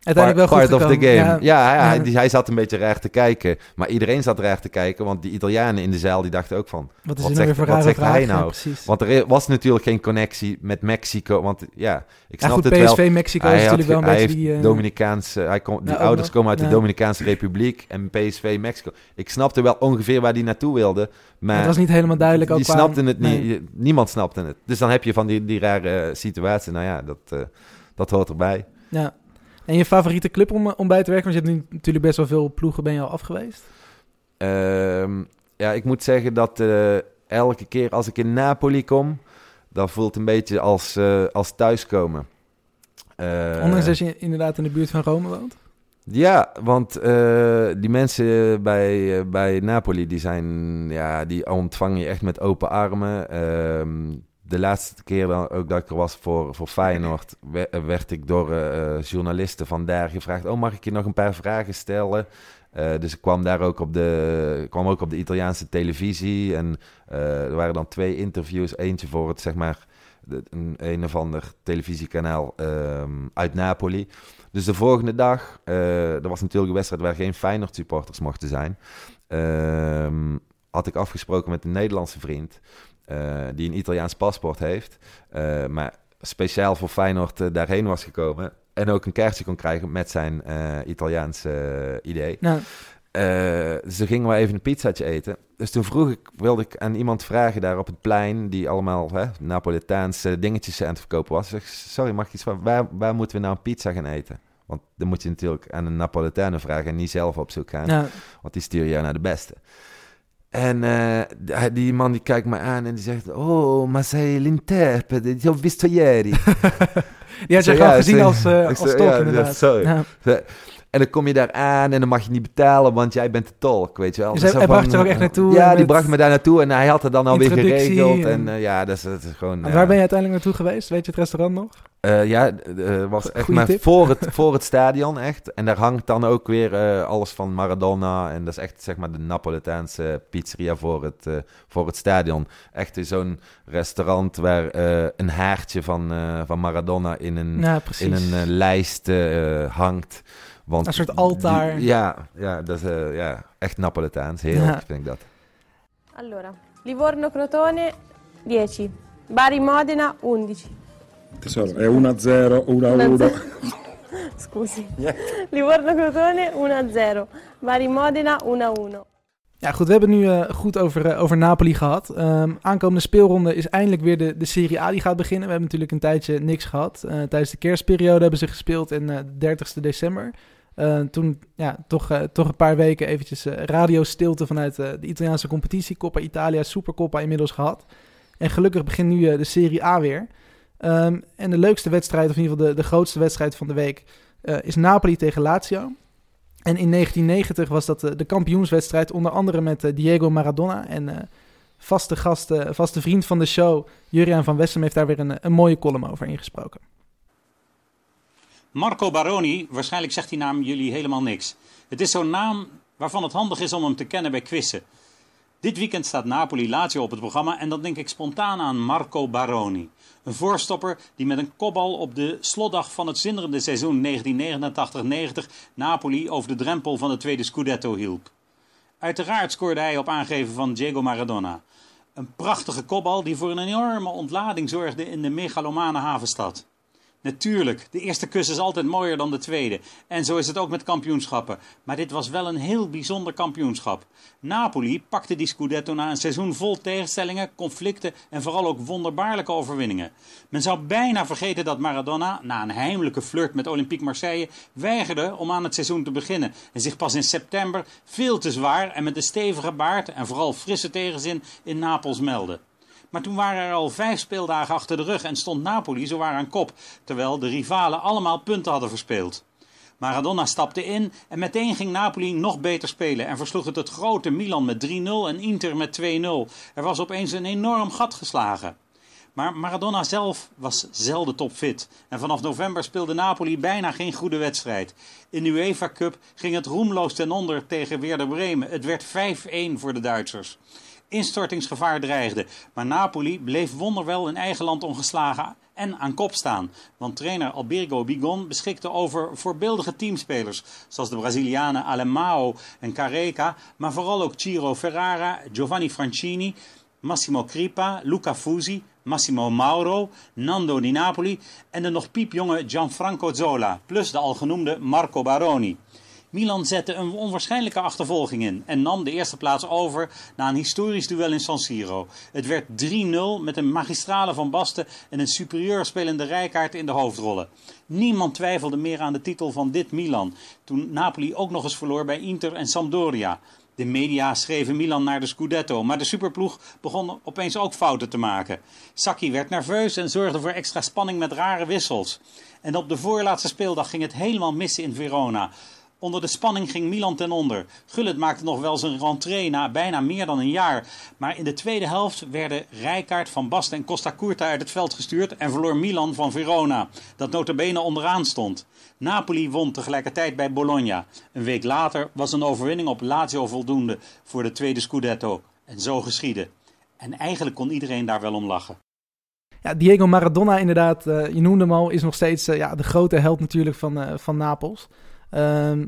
[SPEAKER 5] de
[SPEAKER 1] Uiteindelijk wel
[SPEAKER 5] part,
[SPEAKER 1] goed
[SPEAKER 5] part of the game. Ja. Hij, hij zat een beetje raar te kijken. Maar iedereen zat raar te kijken, want die Italianen in de zaal die dachten ook van...
[SPEAKER 1] Wat is
[SPEAKER 5] Wat
[SPEAKER 1] weer
[SPEAKER 5] zegt-
[SPEAKER 1] voor
[SPEAKER 5] wat zegt
[SPEAKER 1] vraag?
[SPEAKER 5] hij nou? Want er was natuurlijk geen connectie met Mexico. Want ja, ik snap
[SPEAKER 1] goed,
[SPEAKER 5] het wel.
[SPEAKER 1] PSV Mexico
[SPEAKER 5] Hij
[SPEAKER 1] is natuurlijk wel een
[SPEAKER 5] ge-
[SPEAKER 1] beetje
[SPEAKER 5] hij
[SPEAKER 1] die... eh,
[SPEAKER 5] Dominicaanse, hij kom, die ouders komen uit de Dominicaanse Republiek en PSV Mexico. Ik snapte wel ongeveer waar die naartoe wilde, maar
[SPEAKER 1] het was niet helemaal duidelijk ook
[SPEAKER 5] die snapten het niet.
[SPEAKER 1] nee.
[SPEAKER 5] Niemand snapte het. Dus dan heb je van die, die rare situatie. Nou ja, dat, eh, dat hoort erbij.
[SPEAKER 1] Ja. En je favoriete club om, om bij te werken? Want je hebt nu natuurlijk best wel veel ploegen ben je al af geweest.
[SPEAKER 5] Ehm, ja, ik moet zeggen dat eh, elke keer als ik in Napoli kom, dan voelt het een beetje als, eh, als thuiskomen. Eh,
[SPEAKER 1] Ondanks dat je inderdaad in de buurt van Rome woont.
[SPEAKER 5] Ja, want die mensen bij, bij Napoli, die zijn, ja, die ontvangen je echt met open armen. De laatste keer ook dat ik er was voor, voor Feyenoord, we- werd ik door eh, eh, journalisten van daar gevraagd, oh mag ik je nog een paar vragen stellen? Eh, dus ik kwam daar ook op de, kwam ook op de Italiaanse televisie en er waren dan twee interviews, eentje voor het zeg maar een, een of ander televisiekanaal ehm, uit Napoli. Dus de volgende dag, er was natuurlijk een wedstrijd waar geen Feyenoord supporters mochten zijn. Ehm, had ik afgesproken met een Nederlandse vriend eh, die een Italiaans paspoort heeft. eh, maar speciaal voor Feyenoord eh, daarheen was gekomen. En ook een kaartje kon krijgen met zijn Italiaanse idee.
[SPEAKER 1] Nou,
[SPEAKER 5] dus toen gingen we even een pizzaatje eten. Dus toen vroeg ik, wilde ik aan iemand vragen daar op het plein, die allemaal hè, Napolitaanse dingetjes aan het verkopen was. Ik zeg, sorry, mag ik iets van, waar, waar moeten we nou een pizza gaan eten? Want dan moet je natuurlijk aan een Napolitanen vragen en niet zelf op zoek gaan.
[SPEAKER 1] ja.
[SPEAKER 5] Want die sturen jou naar de beste. En d- die man die kijkt me aan en die zegt, oh, ma sei l'interprete, ti ho visto ieri. *laughs*
[SPEAKER 1] Die had je gewoon gezien als,
[SPEAKER 5] ik
[SPEAKER 1] als tolk
[SPEAKER 5] ja,
[SPEAKER 1] inderdaad.
[SPEAKER 5] sorry.
[SPEAKER 1] Ja.
[SPEAKER 5] En dan kom je daar aan en dan mag je niet betalen, want jij bent de tolk, weet je wel.
[SPEAKER 1] Dus hij- hij bracht je er ook echt naartoe
[SPEAKER 5] Ja, die
[SPEAKER 1] met
[SPEAKER 5] bracht me daar naartoe en hij had het dan alweer geregeld.
[SPEAKER 1] en-
[SPEAKER 5] En eh, ja, dat is, dat is gewoon...
[SPEAKER 1] En waar ben je uiteindelijk naartoe geweest? Weet je het restaurant nog?
[SPEAKER 5] Eh, ja, eh, was echt maar voor het, *laughs* voor het stadion echt. En daar hangt dan ook weer alles van Maradona. En dat is echt zeg maar de Napolitaanse pizzeria voor het, voor het stadion. Echt zo'n restaurant waar een haartje van, van Maradona in een,
[SPEAKER 1] Ja,
[SPEAKER 5] in een lijst hangt. Want
[SPEAKER 1] Een soort altaar.
[SPEAKER 5] die- ja, ja, dat is eh, ja, echt Napolitaans. Heerlijk
[SPEAKER 1] Ja.
[SPEAKER 5] vind ik dat.
[SPEAKER 9] Allora, Livorno-Crotone 10, Bari-Modena 11.
[SPEAKER 3] Tesoro, è 1-0, 1-1. *laughs*
[SPEAKER 9] Scusi. Livorno-Crotone 1-0, Bari-Modena 1-1.
[SPEAKER 1] Ja, goed, we hebben het nu eh, goed over, eh, over Napoli gehad. Ehm, aankomende speelronde is eindelijk weer de, de Serie A die gaat beginnen. We hebben natuurlijk een tijdje niks gehad. Eh, tijdens de kerstperiode hebben ze gespeeld en eh 30 december. Eh, toen ja, toch, eh, toch een paar weken eventjes eh, radiostilte vanuit de Italiaanse competitie. Coppa Italia, Supercoppa inmiddels gehad. En gelukkig begint nu de Serie A weer. Ehm, en de leukste wedstrijd, of in ieder geval de, de grootste wedstrijd van de week, is Napoli tegen Lazio. En in 1990 was dat de kampioenswedstrijd, onder andere met Diego Maradona. En vaste gast, vaste vriend van de show, Juriaan van Wessem, heeft daar weer een, een mooie column over ingesproken.
[SPEAKER 10] Marco Baroni, waarschijnlijk zegt die naam jullie helemaal niks. Het is zo'n naam waarvan het handig is om hem te kennen bij quizzen. Dit weekend staat Napoli-Lazio op het programma en dan denk ik spontaan aan Marco Baroni. Een voorstopper die met een kopbal op de slotdag van het zinderende seizoen 1989-90 Napoli over de drempel van de tweede Scudetto hielp. Uiteraard scoorde hij op aangeven van Diego Maradona. Een prachtige kopbal die voor een enorme ontlading zorgde in de megalomane havenstad. Natuurlijk, de eerste kus is altijd mooier dan de tweede. En zo is het ook met kampioenschappen. Maar dit was wel een heel bijzonder kampioenschap. Napoli pakte die Scudetto na een seizoen vol tegenstellingen, conflicten en vooral ook wonderbaarlijke overwinningen. Men zou bijna vergeten dat Maradona, na een heimelijke flirt met Olympique Marseille, weigerde om aan het seizoen te beginnen. En zich pas in september veel te zwaar en met een stevige baard en vooral frisse tegenzin in Napels meldde. Maar toen waren er al vijf speeldagen achter de rug en stond Napoli zowaar aan kop, terwijl de rivalen allemaal punten hadden verspeeld. Maradona stapte in en meteen ging Napoli nog beter spelen en versloeg het het grote Milan met 3-0 en Inter met 2-0. Er was opeens een enorm gat geslagen. Maar Maradona zelf was zelden topfit. En vanaf november speelde Napoli bijna geen goede wedstrijd. In de UEFA Cup ging het roemloos ten onder tegen Werder Bremen. Het werd 5-1 voor de Duitsers. Instortingsgevaar dreigde, maar Napoli bleef wonderwel in eigen land ongeslagen en aan kop staan. Want trainer Alberigo Bigon beschikte over voorbeeldige teamspelers, zoals de Brazilianen Alemão en Careca, maar vooral ook Ciro Ferrara, Giovanni Francini, Massimo Cripa, Luca Fusi, Massimo Mauro, Nando Di Napoli en de nog piepjonge Gianfranco Zola, plus de al genoemde Marco Baroni. Milan zette een onwaarschijnlijke achtervolging in en nam de eerste plaats over na een historisch duel in San Siro. Het werd 3-0 met een magistrale van Basten en een superieur spelende Rijkaard in de hoofdrollen. Niemand twijfelde meer aan de titel van dit Milan, toen Napoli ook nog eens verloor bij Inter en Sampdoria. De media schreven Milan naar de Scudetto, maar de superploeg begon opeens ook fouten te maken. Sacchi werd nerveus en zorgde voor extra spanning met rare wissels. En op de voorlaatste speeldag ging het helemaal mis in Verona. Onder de spanning ging Milan ten onder. Gullit maakte nog wel zijn rentree na bijna meer dan een jaar. Maar in de tweede helft werden Rijkaard, Van Basten en Costa Curta uit het veld gestuurd en verloor Milan van Verona, dat notabene onderaan stond. Napoli won tegelijkertijd bij Bologna. Een week later was een overwinning op Lazio voldoende voor de tweede Scudetto. En zo geschiedde. En eigenlijk kon iedereen daar wel om lachen.
[SPEAKER 1] Ja, Diego Maradona inderdaad, eh, je noemde hem al, is nog steeds eh, ja, de grote held natuurlijk van, eh, van Napels. Ehm,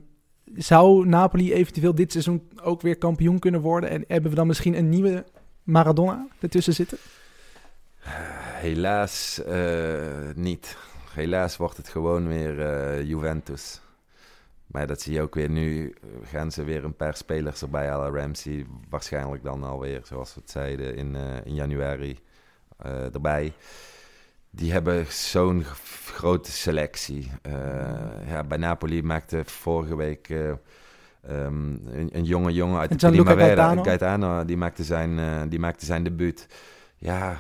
[SPEAKER 1] zou Napoli eventueel dit seizoen ook weer kampioen kunnen worden? En hebben we dan misschien een nieuwe Maradona ertussen zitten?
[SPEAKER 5] Helaas eh, niet. Helaas wordt het gewoon weer eh, Juventus. Maar dat zie je ook weer nu. eh, Gaan ze weer een paar spelers erbij halen. Ramsey waarschijnlijk dan alweer, zoals we het zeiden, in, in januari erbij. Die hebben zo'n grote selectie. Eh, ja, bij Napoli maakte vorige week eh, ehm, een, een jonge jongen uit de Primavera,
[SPEAKER 1] Gaetano.
[SPEAKER 5] Gaetano, die maakte zijn, eh, die maakte zijn debuut. Ja,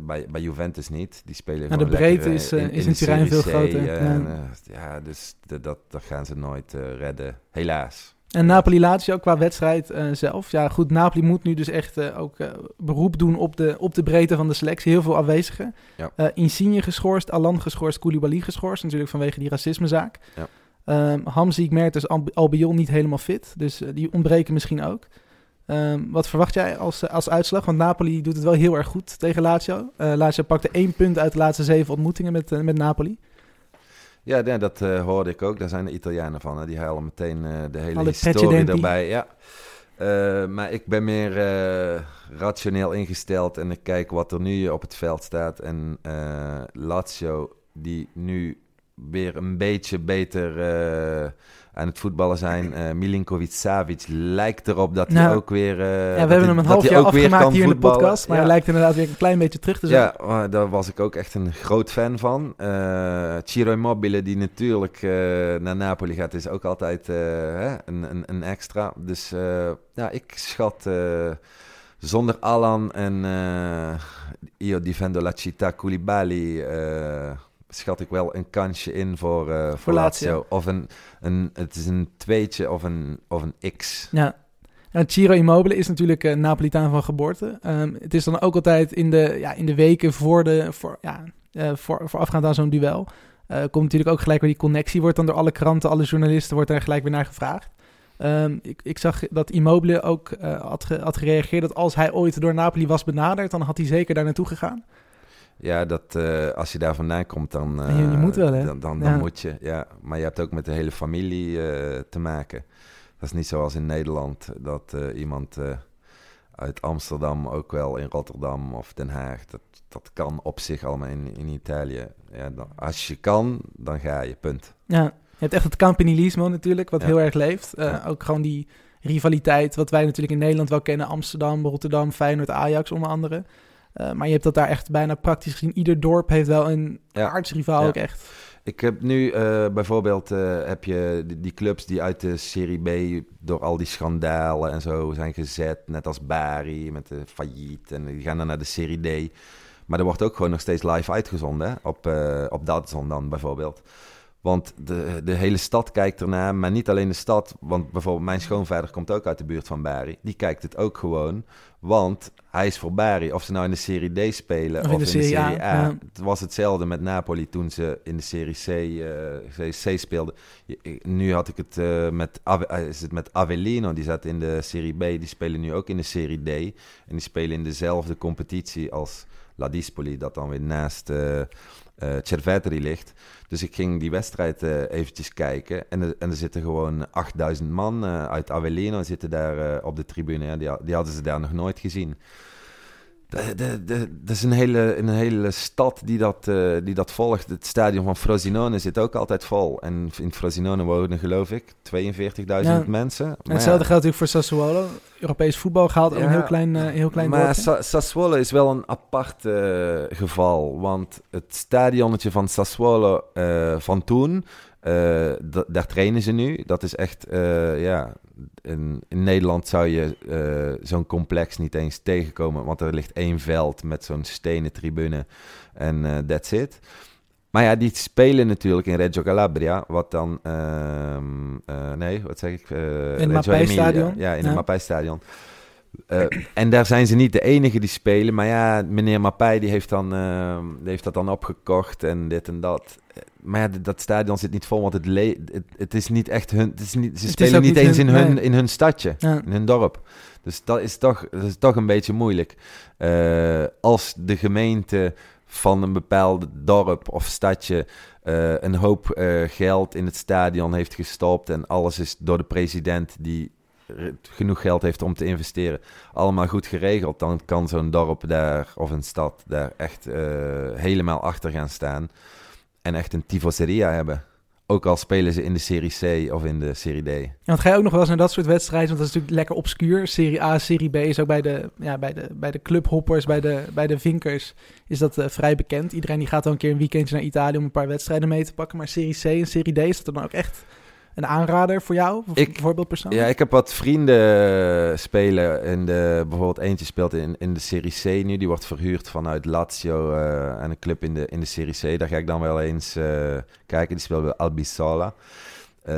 [SPEAKER 5] bij, bij Juventus niet. Die spelen
[SPEAKER 1] Nou, de breedte
[SPEAKER 5] lekker,
[SPEAKER 1] is,
[SPEAKER 5] in,
[SPEAKER 1] is
[SPEAKER 5] in
[SPEAKER 1] in Turijn
[SPEAKER 5] Serie
[SPEAKER 1] veel groter. Ja.
[SPEAKER 5] en, eh, ja, dus dat, dat, gaan ze nooit redden. Helaas.
[SPEAKER 1] En Napoli-Lazio qua wedstrijd eh, zelf. Ja, goed, Napoli moet nu dus echt eh, ook eh, beroep doen op de, op de breedte van de selectie. Heel veel afwezigen.
[SPEAKER 5] Ja.
[SPEAKER 1] Insigne geschorst, Alan geschorst, Koulibaly geschorst. Natuurlijk vanwege die racismezaak.
[SPEAKER 5] Ja.
[SPEAKER 1] Ehm Hamzik, Mertens, Al- Albion niet helemaal fit. Dus die ontbreken misschien ook. Ehm, wat verwacht jij als, als uitslag? Want Napoli doet het wel heel erg goed tegen Lazio. Lazio pakte één punt uit de laatste zeven ontmoetingen met, met Napoli.
[SPEAKER 5] Ja, nee, dat eh, hoorde ik ook. Daar zijn de Italianen van. Hè. Die halen meteen eh, de hele
[SPEAKER 1] Alle
[SPEAKER 5] historie erbij. Ja. Eh, maar ik ben meer rationeel ingesteld en ik kijk wat er nu op het veld staat. En Lazio, die nu weer een beetje beter aan het voetballen zijn. Eh Milinkovic Savic lijkt erop dat hij
[SPEAKER 1] Nou,
[SPEAKER 5] ook weer. eh,
[SPEAKER 1] ja, we hebben
[SPEAKER 5] hij-
[SPEAKER 1] hem een half
[SPEAKER 5] hij
[SPEAKER 1] jaar afgemaakt hier in de podcast. Maar
[SPEAKER 5] Ja.
[SPEAKER 1] hij lijkt inderdaad weer een klein beetje terug te zijn.
[SPEAKER 5] Ja, maar daar was ik ook echt een groot fan van. Eh Ciro Immobile, die natuurlijk naar Napoli gaat, is ook altijd hè, een, een, een extra. Dus ja, ik schat zonder Alan en eh Io Difendo la Città Koulibaly... eh, schat ik wel een kansje in voor, eh, voor,
[SPEAKER 1] Lazio.
[SPEAKER 5] Lazio. Of een, een, het is een tweetje of een, of een X.
[SPEAKER 1] Ja. Nou, Ciro Immobile is natuurlijk een Napolitaan van geboorte. Ehm, het is dan ook altijd in de, ja, in de weken voor de, voor, ja, eh, voor, voorafgaand aan zo'n duel. eh, komt natuurlijk ook gelijk weer die connectie. Wordt dan door alle kranten, alle journalisten, wordt daar gelijk weer naar gevraagd. Ehm, ik, ik zag dat Immobile ook eh, had, ge- had gereageerd dat als hij ooit door Napoli was benaderd, dan had hij zeker daar naartoe gegaan.
[SPEAKER 5] Ja, dat, eh, als je daar vandaan komt, dan,
[SPEAKER 1] Ja, je- je
[SPEAKER 5] eh,
[SPEAKER 1] moet wel, hè?
[SPEAKER 5] dan, dan, dan
[SPEAKER 1] Ja.
[SPEAKER 5] moet je. Ja. Maar je hebt ook met de hele familie eh, te maken. Dat is niet zoals in Nederland, dat iemand uit Amsterdam, ook wel in Rotterdam of Den Haag, dat, dat kan op zich allemaal in, in Italië. Ja, dan, als je kan, dan ga je, punt.
[SPEAKER 1] Ja, je hebt echt het Campanilismo natuurlijk, wat
[SPEAKER 5] Ja.
[SPEAKER 1] heel erg leeft.
[SPEAKER 5] Ja.
[SPEAKER 1] Ook gewoon die rivaliteit, wat wij natuurlijk in Nederland wel kennen. Amsterdam, Rotterdam, Feyenoord, Ajax onder andere. Eh, maar je hebt dat daar echt bijna praktisch gezien. Ieder dorp heeft wel een
[SPEAKER 5] Ja.
[SPEAKER 1] aardsrivaal
[SPEAKER 5] Ja.
[SPEAKER 1] ook echt.
[SPEAKER 5] Ik heb nu eh, bijvoorbeeld eh, heb je die, die clubs die uit de Serie B door al die schandalen en zo zijn gezet. Net als Bari met de failliet. En die gaan dan naar de Serie D. Maar er wordt ook gewoon nog steeds live uitgezonden. Hè? Op, op Dazn dan bijvoorbeeld. Want de, de hele stad kijkt ernaar. Maar niet alleen de stad. Want bijvoorbeeld mijn schoonvader komt ook uit de buurt van Bari. Die kijkt het ook gewoon. Want hij is voor Bari. Of ze nou in de Serie D spelen
[SPEAKER 1] Of
[SPEAKER 5] of,
[SPEAKER 1] in de Serie A, ja.
[SPEAKER 5] Het was hetzelfde met Napoli toen ze in de Serie C, eh, C speelden. Nu had ik het, eh, met, eh, is het met Avellino, die zat in de Serie B. Die spelen nu ook in de Serie D. En die spelen in dezelfde competitie als La Dispoli, dat dan weer naast eh Cerveteri ligt. Dus ik ging die wedstrijd eh, eventjes kijken. En, en er zitten gewoon 8000 man eh, uit Avellino zitten daar op de tribune. Die, die hadden ze daar nog nooit gezien. Dat is een hele, een hele stad die dat, eh, die dat volgt. Het stadion van Frosinone zit ook altijd vol. En in Frosinone wonen, geloof ik, 42.000
[SPEAKER 1] Ja.
[SPEAKER 5] mensen.
[SPEAKER 1] En
[SPEAKER 5] Maar
[SPEAKER 1] hetzelfde
[SPEAKER 5] ja,
[SPEAKER 1] geldt natuurlijk voor Sassuolo. Europees voetbal gehaald ook een heel klein, eh, heel klein
[SPEAKER 5] maar. Sa- Sassuolo is wel een apart eh, geval. Want het stadionnetje van Sassuolo eh, van toen, eh, daar trainen ze nu. Dat is echt, eh, ja, in, in Nederland zou je eh, zo'n complex niet eens tegenkomen. Want er ligt één veld met zo'n stenen tribune en that's it. Maar ja, die spelen natuurlijk in Reggio Calabria, wat dan... ehm, eh, nee, wat zeg ik? Eh,
[SPEAKER 1] het Mappei-stadion.
[SPEAKER 5] Emilia. Ja, in
[SPEAKER 1] Ja.
[SPEAKER 5] het Mappei-stadion. Eh, en daar zijn ze niet de enige die spelen. Maar ja, meneer Mappei die heeft, dan, die heeft dat dan opgekocht en dit en dat. Eh, Maar ja, dat stadion zit niet vol, want het, le- het, het is niet echt hun... Het is niet, ze
[SPEAKER 1] is
[SPEAKER 5] spelen niet eens
[SPEAKER 1] hun-
[SPEAKER 5] in, hun,
[SPEAKER 1] nee.
[SPEAKER 5] in hun stadje,
[SPEAKER 1] Ja.
[SPEAKER 5] in hun dorp. Dus dat is toch, dat is toch een beetje moeilijk. Eh, als de gemeente van een bepaald dorp of stadje eh, een hoop eh, geld in het stadion heeft gestopt en alles is door de president die genoeg geld heeft om te investeren, allemaal goed geregeld, dan kan zo'n dorp daar of een stad daar echt eh, helemaal achter gaan staan en echt een tifoseria hebben. Ook al spelen ze in de Serie C of in de Serie D.
[SPEAKER 1] Want ga je ook nog wel eens naar dat soort wedstrijden? Want dat is natuurlijk lekker obscuur. Serie A, Serie B is ook bij de, ja, bij de, bij de clubhoppers, bij de, bij de vinkers is dat eh, vrij bekend. Iedereen die gaat dan een keer een weekendje naar Italië om een paar wedstrijden mee te pakken. Maar Serie C en Serie D, is dat dan ook echt een aanrader voor jou?
[SPEAKER 5] Ik-
[SPEAKER 1] bijvoorbeeld persoonlijk?
[SPEAKER 5] Ja, ik heb wat vrienden spelen. In de, bijvoorbeeld eentje speelt in, in de Serie C nu. Die wordt verhuurd vanuit Lazio eh aan een club in de, in de Serie C. Daar ga ik dan wel eens eh, kijken. Die speelt bij Albisola. Eh,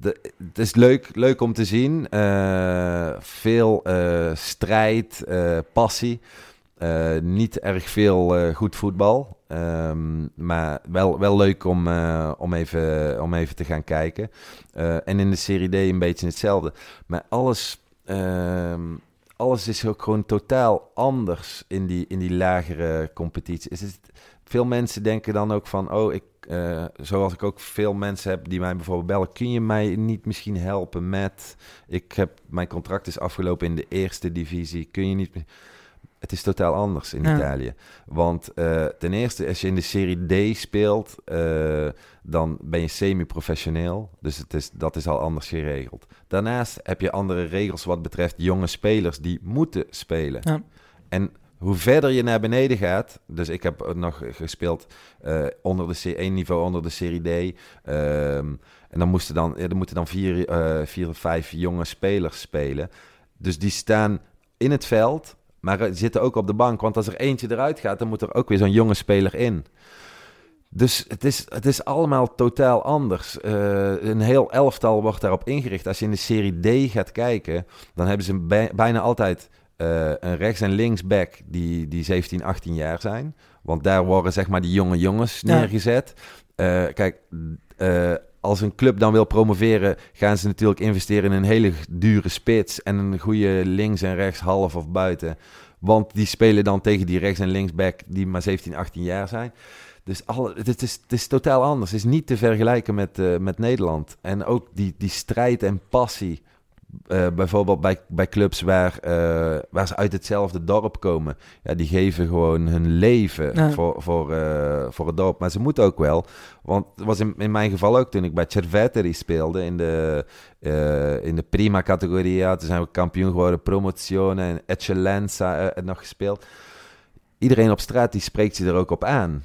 [SPEAKER 5] de, het is leuk, leuk om te zien. Eh, veel eh, strijd, eh, passie. Eh, niet erg veel eh, goed voetbal. Ehm, maar wel, wel leuk om, eh, om, even, om even te gaan kijken. En in de Serie D een beetje hetzelfde. Maar alles, ehm, alles is ook gewoon totaal anders in die, in die lagere competitie. Is veel mensen denken dan ook van, oh, ik, zoals ik ook veel mensen heb die mij bijvoorbeeld bellen, kun je mij niet misschien helpen met, ik heb, mijn contract is afgelopen in de eerste divisie, kun je niet... Het is totaal anders in
[SPEAKER 1] Ja.
[SPEAKER 5] Italië. Want eh, ten eerste, als je in de Serie D speelt, eh, dan ben je semi-professioneel. Dus het is, dat is al anders geregeld. Daarnaast heb je andere regels wat betreft jonge spelers die moeten spelen.
[SPEAKER 1] Ja.
[SPEAKER 5] En hoe verder je naar beneden gaat, dus ik heb nog gespeeld eh, onder de C- één niveau onder de Serie D. ehm, en dan moesten dan, er moeten dan vier, vier of vijf jonge spelers spelen. Dus die staan in het veld, maar eh, zitten ook op de bank. Want als er eentje eruit gaat, dan moet er ook weer zo'n jonge speler in. Dus het is, het is allemaal totaal anders. Eh, een heel elftal wordt daarop ingericht. Als je in de Serie D gaat kijken, dan hebben ze bij- bijna altijd eh, een rechts- en linksback die, die 17, 18 jaar zijn. Want daar worden zeg maar die jonge jongens
[SPEAKER 1] Ja.
[SPEAKER 5] neergezet. Kijk, als een club dan wil promoveren, gaan ze natuurlijk investeren in een hele dure spits en een goede links en rechts, half of buiten. Want die spelen dan tegen die rechts- en linksback die maar 17, 18 jaar zijn. Dus alle, het, is, het is totaal anders. Het is niet te vergelijken met, eh, met Nederland. En ook die, die strijd en passie. Eh, bijvoorbeeld bij, bij clubs waar, eh, waar ze uit hetzelfde dorp komen. Ja, die geven gewoon hun leven
[SPEAKER 1] Ja.
[SPEAKER 5] voor, voor, eh, voor het dorp. Maar ze moeten ook wel. Want het was in, in mijn geval ook toen ik bij Cerveteri speelde in de, in de prima categoria. Toen zijn we kampioen geworden, promozione en eccellenza nog gespeeld. Iedereen op straat die spreekt je er ook op aan.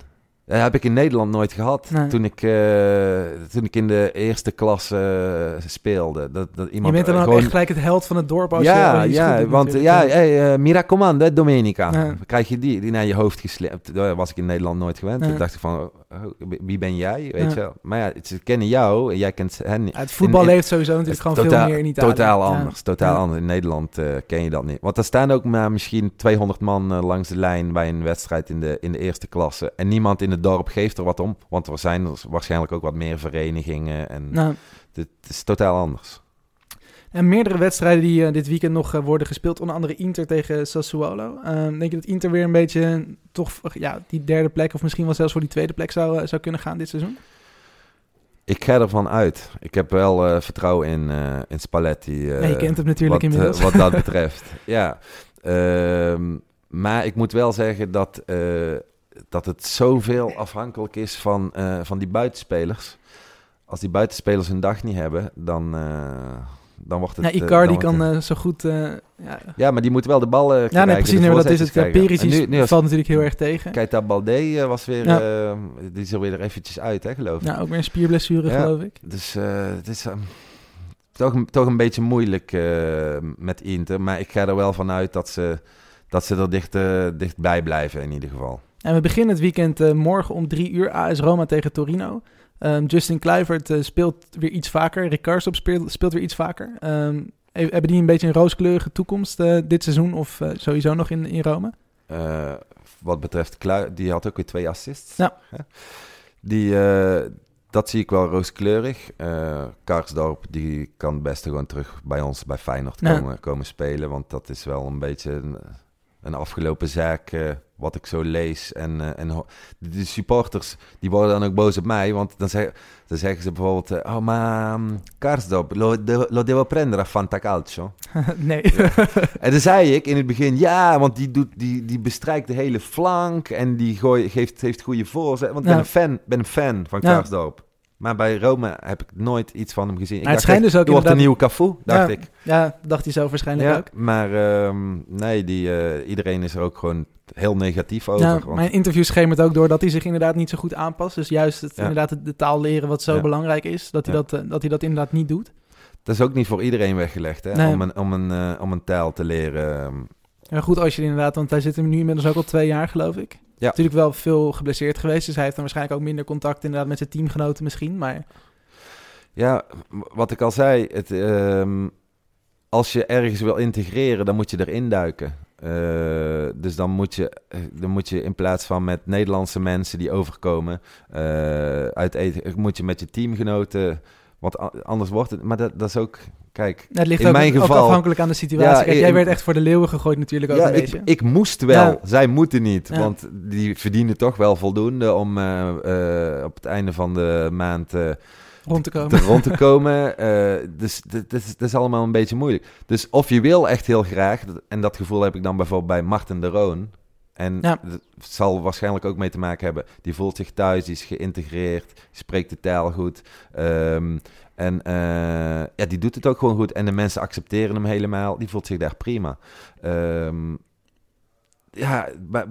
[SPEAKER 5] Dat heb ik in Nederland nooit gehad.
[SPEAKER 1] Nee.
[SPEAKER 5] Toen, ik, eh, toen ik in de eerste klas eh, speelde. Dat, dat
[SPEAKER 1] Je
[SPEAKER 5] iemand
[SPEAKER 1] bent dan
[SPEAKER 5] eh,
[SPEAKER 1] ook
[SPEAKER 5] gewoon-
[SPEAKER 1] echt gelijk het held van het dorp als je
[SPEAKER 5] ja,
[SPEAKER 1] je goed
[SPEAKER 5] ja,
[SPEAKER 1] doet
[SPEAKER 5] want
[SPEAKER 1] natuurlijk.
[SPEAKER 5] ja, hey, eh, mi raccomando, hè, domenica.
[SPEAKER 1] Ja.
[SPEAKER 5] Krijg je die, die naar je hoofd geslept. Dat was ik in Nederland nooit gewend.
[SPEAKER 1] Ja.
[SPEAKER 5] Toen dacht ik van, oh, wie ben jij? Weet
[SPEAKER 1] Ja.
[SPEAKER 5] je wel. Maar ja, ze kennen jou en jij kent hen niet.
[SPEAKER 1] Ja, het voetbal
[SPEAKER 5] In- in-
[SPEAKER 1] leeft sowieso natuurlijk
[SPEAKER 5] het is
[SPEAKER 1] gewoon veel meer in Italië.
[SPEAKER 5] Totaal
[SPEAKER 1] Ja.
[SPEAKER 5] anders, totaal
[SPEAKER 1] Ja.
[SPEAKER 5] anders. In Nederland eh, ken je dat niet. Want er staan ook maar misschien 200 man eh, langs de lijn bij een wedstrijd in de, in de eerste klasse. En niemand in het dorp geeft er wat om. Want er zijn er waarschijnlijk ook wat meer verenigingen. En
[SPEAKER 1] Nou,
[SPEAKER 5] het is totaal anders.
[SPEAKER 1] En meerdere wedstrijden die eh, dit weekend nog eh, worden gespeeld. Onder andere Inter tegen Sassuolo. Ehm, denk je dat Inter weer een beetje eh, toch ja, die derde plek... of misschien wel zelfs voor die tweede plek zou, zou kunnen gaan dit seizoen?
[SPEAKER 5] Ik ga ervan uit. Ik heb wel vertrouwen in, in Spalletti.
[SPEAKER 1] Ja, je kent hem natuurlijk
[SPEAKER 5] wat,
[SPEAKER 1] inmiddels.
[SPEAKER 5] wat dat *laughs* betreft. ja. Ehm, maar ik moet wel zeggen dat, dat het zoveel afhankelijk is van, eh, van die buitenspelers. Als die buitenspelers hun dag niet hebben, dan, eh, dan wordt het...
[SPEAKER 1] Ja,
[SPEAKER 5] eh,
[SPEAKER 1] Icardi kan
[SPEAKER 5] het-
[SPEAKER 1] zo goed... ja,
[SPEAKER 5] ja, maar die moet wel de ballen
[SPEAKER 1] ja,
[SPEAKER 5] krijgen.
[SPEAKER 1] nee, precies. Nee, dat is het. Ja. Perisic
[SPEAKER 5] En nu- nu als-
[SPEAKER 1] valt natuurlijk heel erg tegen.
[SPEAKER 5] Keita Balde was weer...
[SPEAKER 1] Ja.
[SPEAKER 5] die is er weer eventjes uit, hè, geloof ik.
[SPEAKER 1] Ja, ook weer een spierblessure,
[SPEAKER 5] Ja.
[SPEAKER 1] geloof ik.
[SPEAKER 5] Dus het is ehm, toch, een- toch een beetje moeilijk met Inter. Maar ik ga er wel van uit dat ze, dat ze er dicht, dichtbij blijven in ieder geval.
[SPEAKER 1] En we beginnen het weekend eh, morgen om drie uur. AS Roma tegen Torino. Ehm, Justin Kluivert eh, speelt weer iets vaker. Rick speelt, speelt weer iets vaker. Ehm, he- hebben die een beetje een rooskleurige toekomst eh, dit seizoen? Of sowieso nog in, in Rome?
[SPEAKER 5] Wat betreft Klui, die had ook weer twee assists.
[SPEAKER 1] Ja.
[SPEAKER 5] Die, dat zie ik wel rooskleurig. Eh Karsdorp die kan het beste gewoon terug bij ons bij Feyenoord
[SPEAKER 1] Ja.
[SPEAKER 5] komen, komen spelen. Want dat is wel een beetje een, een afgelopen zaak eh, wat ik zo lees. En, eh, en de supporters die worden dan ook boos op mij. Want dan, zeg, dan zeggen ze bijvoorbeeld... eh, oh, maar um, Karsdorp, lo, de- lo devo prendere a Fantacalcio. *laughs*
[SPEAKER 1] nee.
[SPEAKER 5] En dan zei ik in het begin, ja, want die, doet, die, die bestrijkt de hele flank en die gooi, geeft, heeft goede voorzet. Want ik ben, een fan, ben een fan van
[SPEAKER 1] Ja.
[SPEAKER 5] Karsdorp. Maar bij Rome heb ik nooit iets van hem gezien. Ik
[SPEAKER 1] het schijnt dus ook
[SPEAKER 5] er wordt een
[SPEAKER 1] inderdaad-
[SPEAKER 5] nieuwe Cafu, dacht
[SPEAKER 1] ja,
[SPEAKER 5] ik.
[SPEAKER 1] Ja, dacht hij zo waarschijnlijk
[SPEAKER 5] Ja,
[SPEAKER 1] ook.
[SPEAKER 5] maar ehm, nee, die, eh, iedereen is er ook gewoon heel negatief over.
[SPEAKER 1] Ja,
[SPEAKER 5] want-
[SPEAKER 1] mijn interview schemert ook door dat hij zich inderdaad niet zo goed aanpast. Dus juist het,
[SPEAKER 5] Ja.
[SPEAKER 1] inderdaad de, de taal leren wat zo belangrijk is, dat hij, dat, eh, dat hij dat inderdaad niet doet.
[SPEAKER 5] Dat is ook niet voor iedereen weggelegd, hè?
[SPEAKER 1] Nee.
[SPEAKER 5] Om, een, om, een, eh, om een taal te leren. ehm.
[SPEAKER 1] Ja, goed als je er inderdaad, want hij zit er nu inmiddels ook al twee jaar, geloof ik.
[SPEAKER 5] Ja.
[SPEAKER 1] Natuurlijk wel veel geblesseerd geweest, dus hij heeft dan waarschijnlijk ook minder contact inderdaad met zijn teamgenoten misschien. Maar
[SPEAKER 5] Ja, wat ik al zei, het, ehm, als je ergens wil integreren, dan moet je erin duiken. Eh, dus dan moet, je, eh, dan moet je in plaats van met Nederlandse mensen die overkomen, eh, uit eten, moet je met je teamgenoten, want anders wordt het, maar dat, dat is ook, kijk,
[SPEAKER 1] het ligt
[SPEAKER 5] in
[SPEAKER 1] ook,
[SPEAKER 5] mijn
[SPEAKER 1] ook
[SPEAKER 5] geval,
[SPEAKER 1] afhankelijk aan de situatie.
[SPEAKER 5] Ja,
[SPEAKER 1] Kijk, jij werd echt voor de leeuwen gegooid natuurlijk ook
[SPEAKER 5] ja,
[SPEAKER 1] een
[SPEAKER 5] ik,
[SPEAKER 1] beetje.
[SPEAKER 5] ik moest wel.
[SPEAKER 1] Ja.
[SPEAKER 5] Zij moeten niet. Want die verdienen toch wel voldoende om eh, eh, op het einde van de maand eh,
[SPEAKER 1] rond te komen.
[SPEAKER 5] te rond te komen. *laughs* Eh, dus dat is, allemaal een beetje moeilijk. Dus of je wil echt heel graag, en dat gevoel heb ik dan bijvoorbeeld bij Martin de Roon. En dat zal waarschijnlijk ook mee te maken hebben. Die voelt zich thuis, die is geïntegreerd, die spreekt de taal goed. Ehm, en eh, ja, die doet het ook gewoon goed. En de mensen accepteren hem helemaal. Die voelt zich daar prima. Ehm, ja, maar-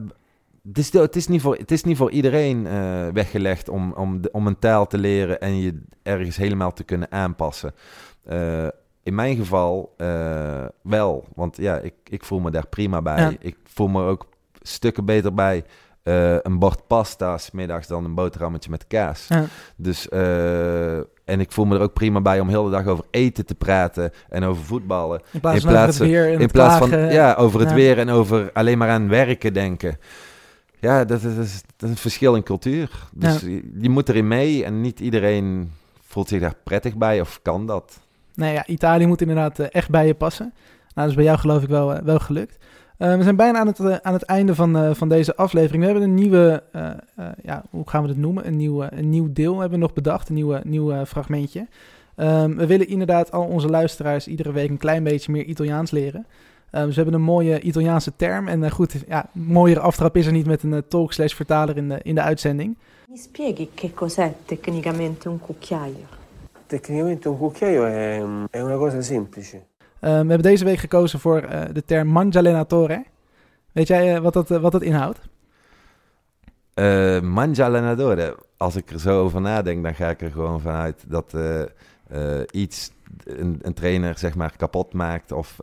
[SPEAKER 5] het is, het, is niet voor, het is niet voor iedereen eh, weggelegd om, om, de- om een taal te leren en je ergens helemaal te kunnen aanpassen. Eh, in mijn geval wel, want ja, ik, ik voel me daar prima bij.
[SPEAKER 1] Ja.
[SPEAKER 5] Ik voel me ook stukken beter bij een bord pasta 's middags dan een boterhammetje met kaas.
[SPEAKER 1] Ja.
[SPEAKER 5] Dus, eh, en ik voel me er ook prima bij om heel de dag over eten te praten en over voetballen.
[SPEAKER 1] In plaats van over het weer en
[SPEAKER 5] in plaats van ja, over het
[SPEAKER 1] Ja.
[SPEAKER 5] weer en over alleen maar aan werken denken. Ja, dat is, dat is, een verschil in cultuur. Dus
[SPEAKER 1] Ja.
[SPEAKER 5] je, je moet erin mee en niet iedereen voelt zich daar prettig bij of kan dat.
[SPEAKER 1] Nee, ja, Italië moet inderdaad eh, echt bij je passen. Nou, dat is bij jou geloof ik wel, eh, wel gelukt. Eh, we zijn bijna aan het, eh, aan het einde van, eh, van deze aflevering. We hebben een nieuwe, eh, eh, ja, hoe gaan we het noemen? Een nieuw, een nieuw deel hebben we nog bedacht, een nieuwe, nieuw eh, fragmentje. Ehm, we willen inderdaad al onze luisteraars iedere week een klein beetje meer Italiaans leren. Ehm, dus we hebben een mooie Italiaanse term. En eh, goed, ja, mooiere aftrap is er niet met een eh, talk slash vertaler in de, in de uitzending.
[SPEAKER 11] Mi spieghi che cos'è tecnicamente un cucchiaio?
[SPEAKER 12] Tecnicamente un cucchiaio è, è una cosa semplice.
[SPEAKER 1] Ehm, we hebben deze week gekozen voor eh, de term mangialenatore. Weet jij eh, wat, dat, eh, wat dat inhoudt?
[SPEAKER 5] Allenatore. Als ik er zo over nadenk, dan ga ik er gewoon vanuit dat iets een, een trainer zeg maar kapot maakt of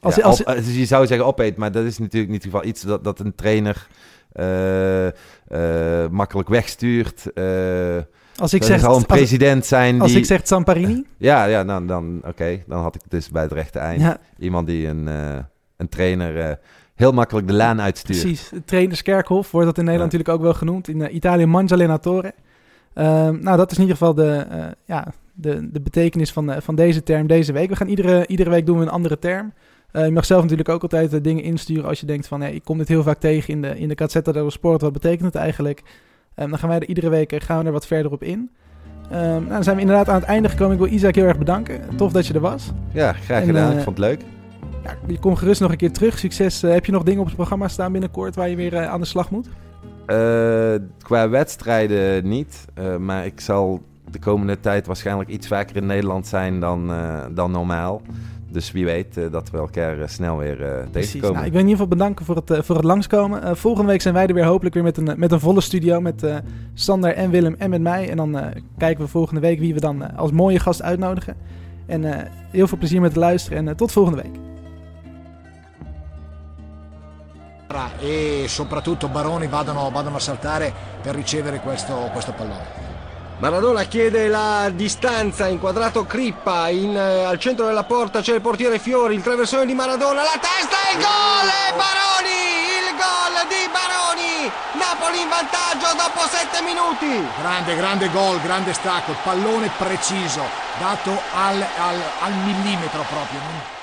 [SPEAKER 1] Als-
[SPEAKER 5] ja,
[SPEAKER 1] als-
[SPEAKER 5] op- je zou zeggen opeet, maar dat is natuurlijk niet het geval. Iets dat, dat een trainer makkelijk wegstuurt. Eh
[SPEAKER 1] Als ik zeg-
[SPEAKER 5] zal een
[SPEAKER 1] als-
[SPEAKER 5] president zijn
[SPEAKER 1] als
[SPEAKER 5] die...
[SPEAKER 1] ik zeg Zamparini? *laughs*
[SPEAKER 5] Ja, ja dan, dan oké. Dan had ik het dus bij het rechte eind.
[SPEAKER 1] Ja.
[SPEAKER 5] Iemand die een, eh, een trainer eh, heel makkelijk de laan uitstuurt.
[SPEAKER 1] Precies, trainerskerkhof wordt dat in Nederland natuurlijk ook wel genoemd. In uh, Italië mangialenatore. Ehm nou, dat is in ieder geval de, eh, ja, de, de betekenis van, eh, van deze term deze week. We gaan iedere, iedere week doen we een andere term. Eh, je mag zelf natuurlijk ook altijd eh, dingen insturen als je denkt van... Hey, ik kom dit heel vaak tegen in de, in de dello Sport. Wat betekent het eigenlijk? Ehm, dan gaan wij er iedere week eh, gaan we er wat verder op in. Ehm, nou, dan zijn we inderdaad aan het einde gekomen. Ik wil Isaac heel erg bedanken. Tof dat je er was.
[SPEAKER 5] Ja, graag
[SPEAKER 1] En,
[SPEAKER 5] gedaan.
[SPEAKER 1] eh,
[SPEAKER 5] ik vond het leuk.
[SPEAKER 1] ja, je komt gerust nog een keer terug. Succes. Eh, heb je nog dingen op het programma staan binnenkort waar je weer aan de slag moet?
[SPEAKER 5] Qua wedstrijden niet. maar ik zal de komende tijd waarschijnlijk iets vaker in Nederland zijn dan, dan normaal. Dus wie weet eh, dat we elkaar eh, snel weer eh
[SPEAKER 1] Precies.
[SPEAKER 5] tegenkomen.
[SPEAKER 1] Nou, ik wil in ieder geval bedanken voor het, voor het langskomen. Volgende week zijn wij er weer hopelijk weer met een, met een volle studio. Met eh, Sander en Willem en met mij. En dan eh, kijken we volgende week wie we dan als mooie gast uitnodigen. En eh, heel veel plezier met het luisteren. En tot volgende week.
[SPEAKER 13] e soprattutto Baroni vadano, vadano a saltare per ricevere questo, questo pallone.
[SPEAKER 14] Maradona chiede la distanza, inquadrato Crippa, in, eh, al centro della porta c'è il portiere Fiori, il traversone di Maradona, la testa e il gol! E Baroni! Il gol di Baroni! Napoli in vantaggio dopo sette minuti!
[SPEAKER 13] Grande, grande gol, grande stacco, pallone preciso, dato al, al- al millimetro proprio.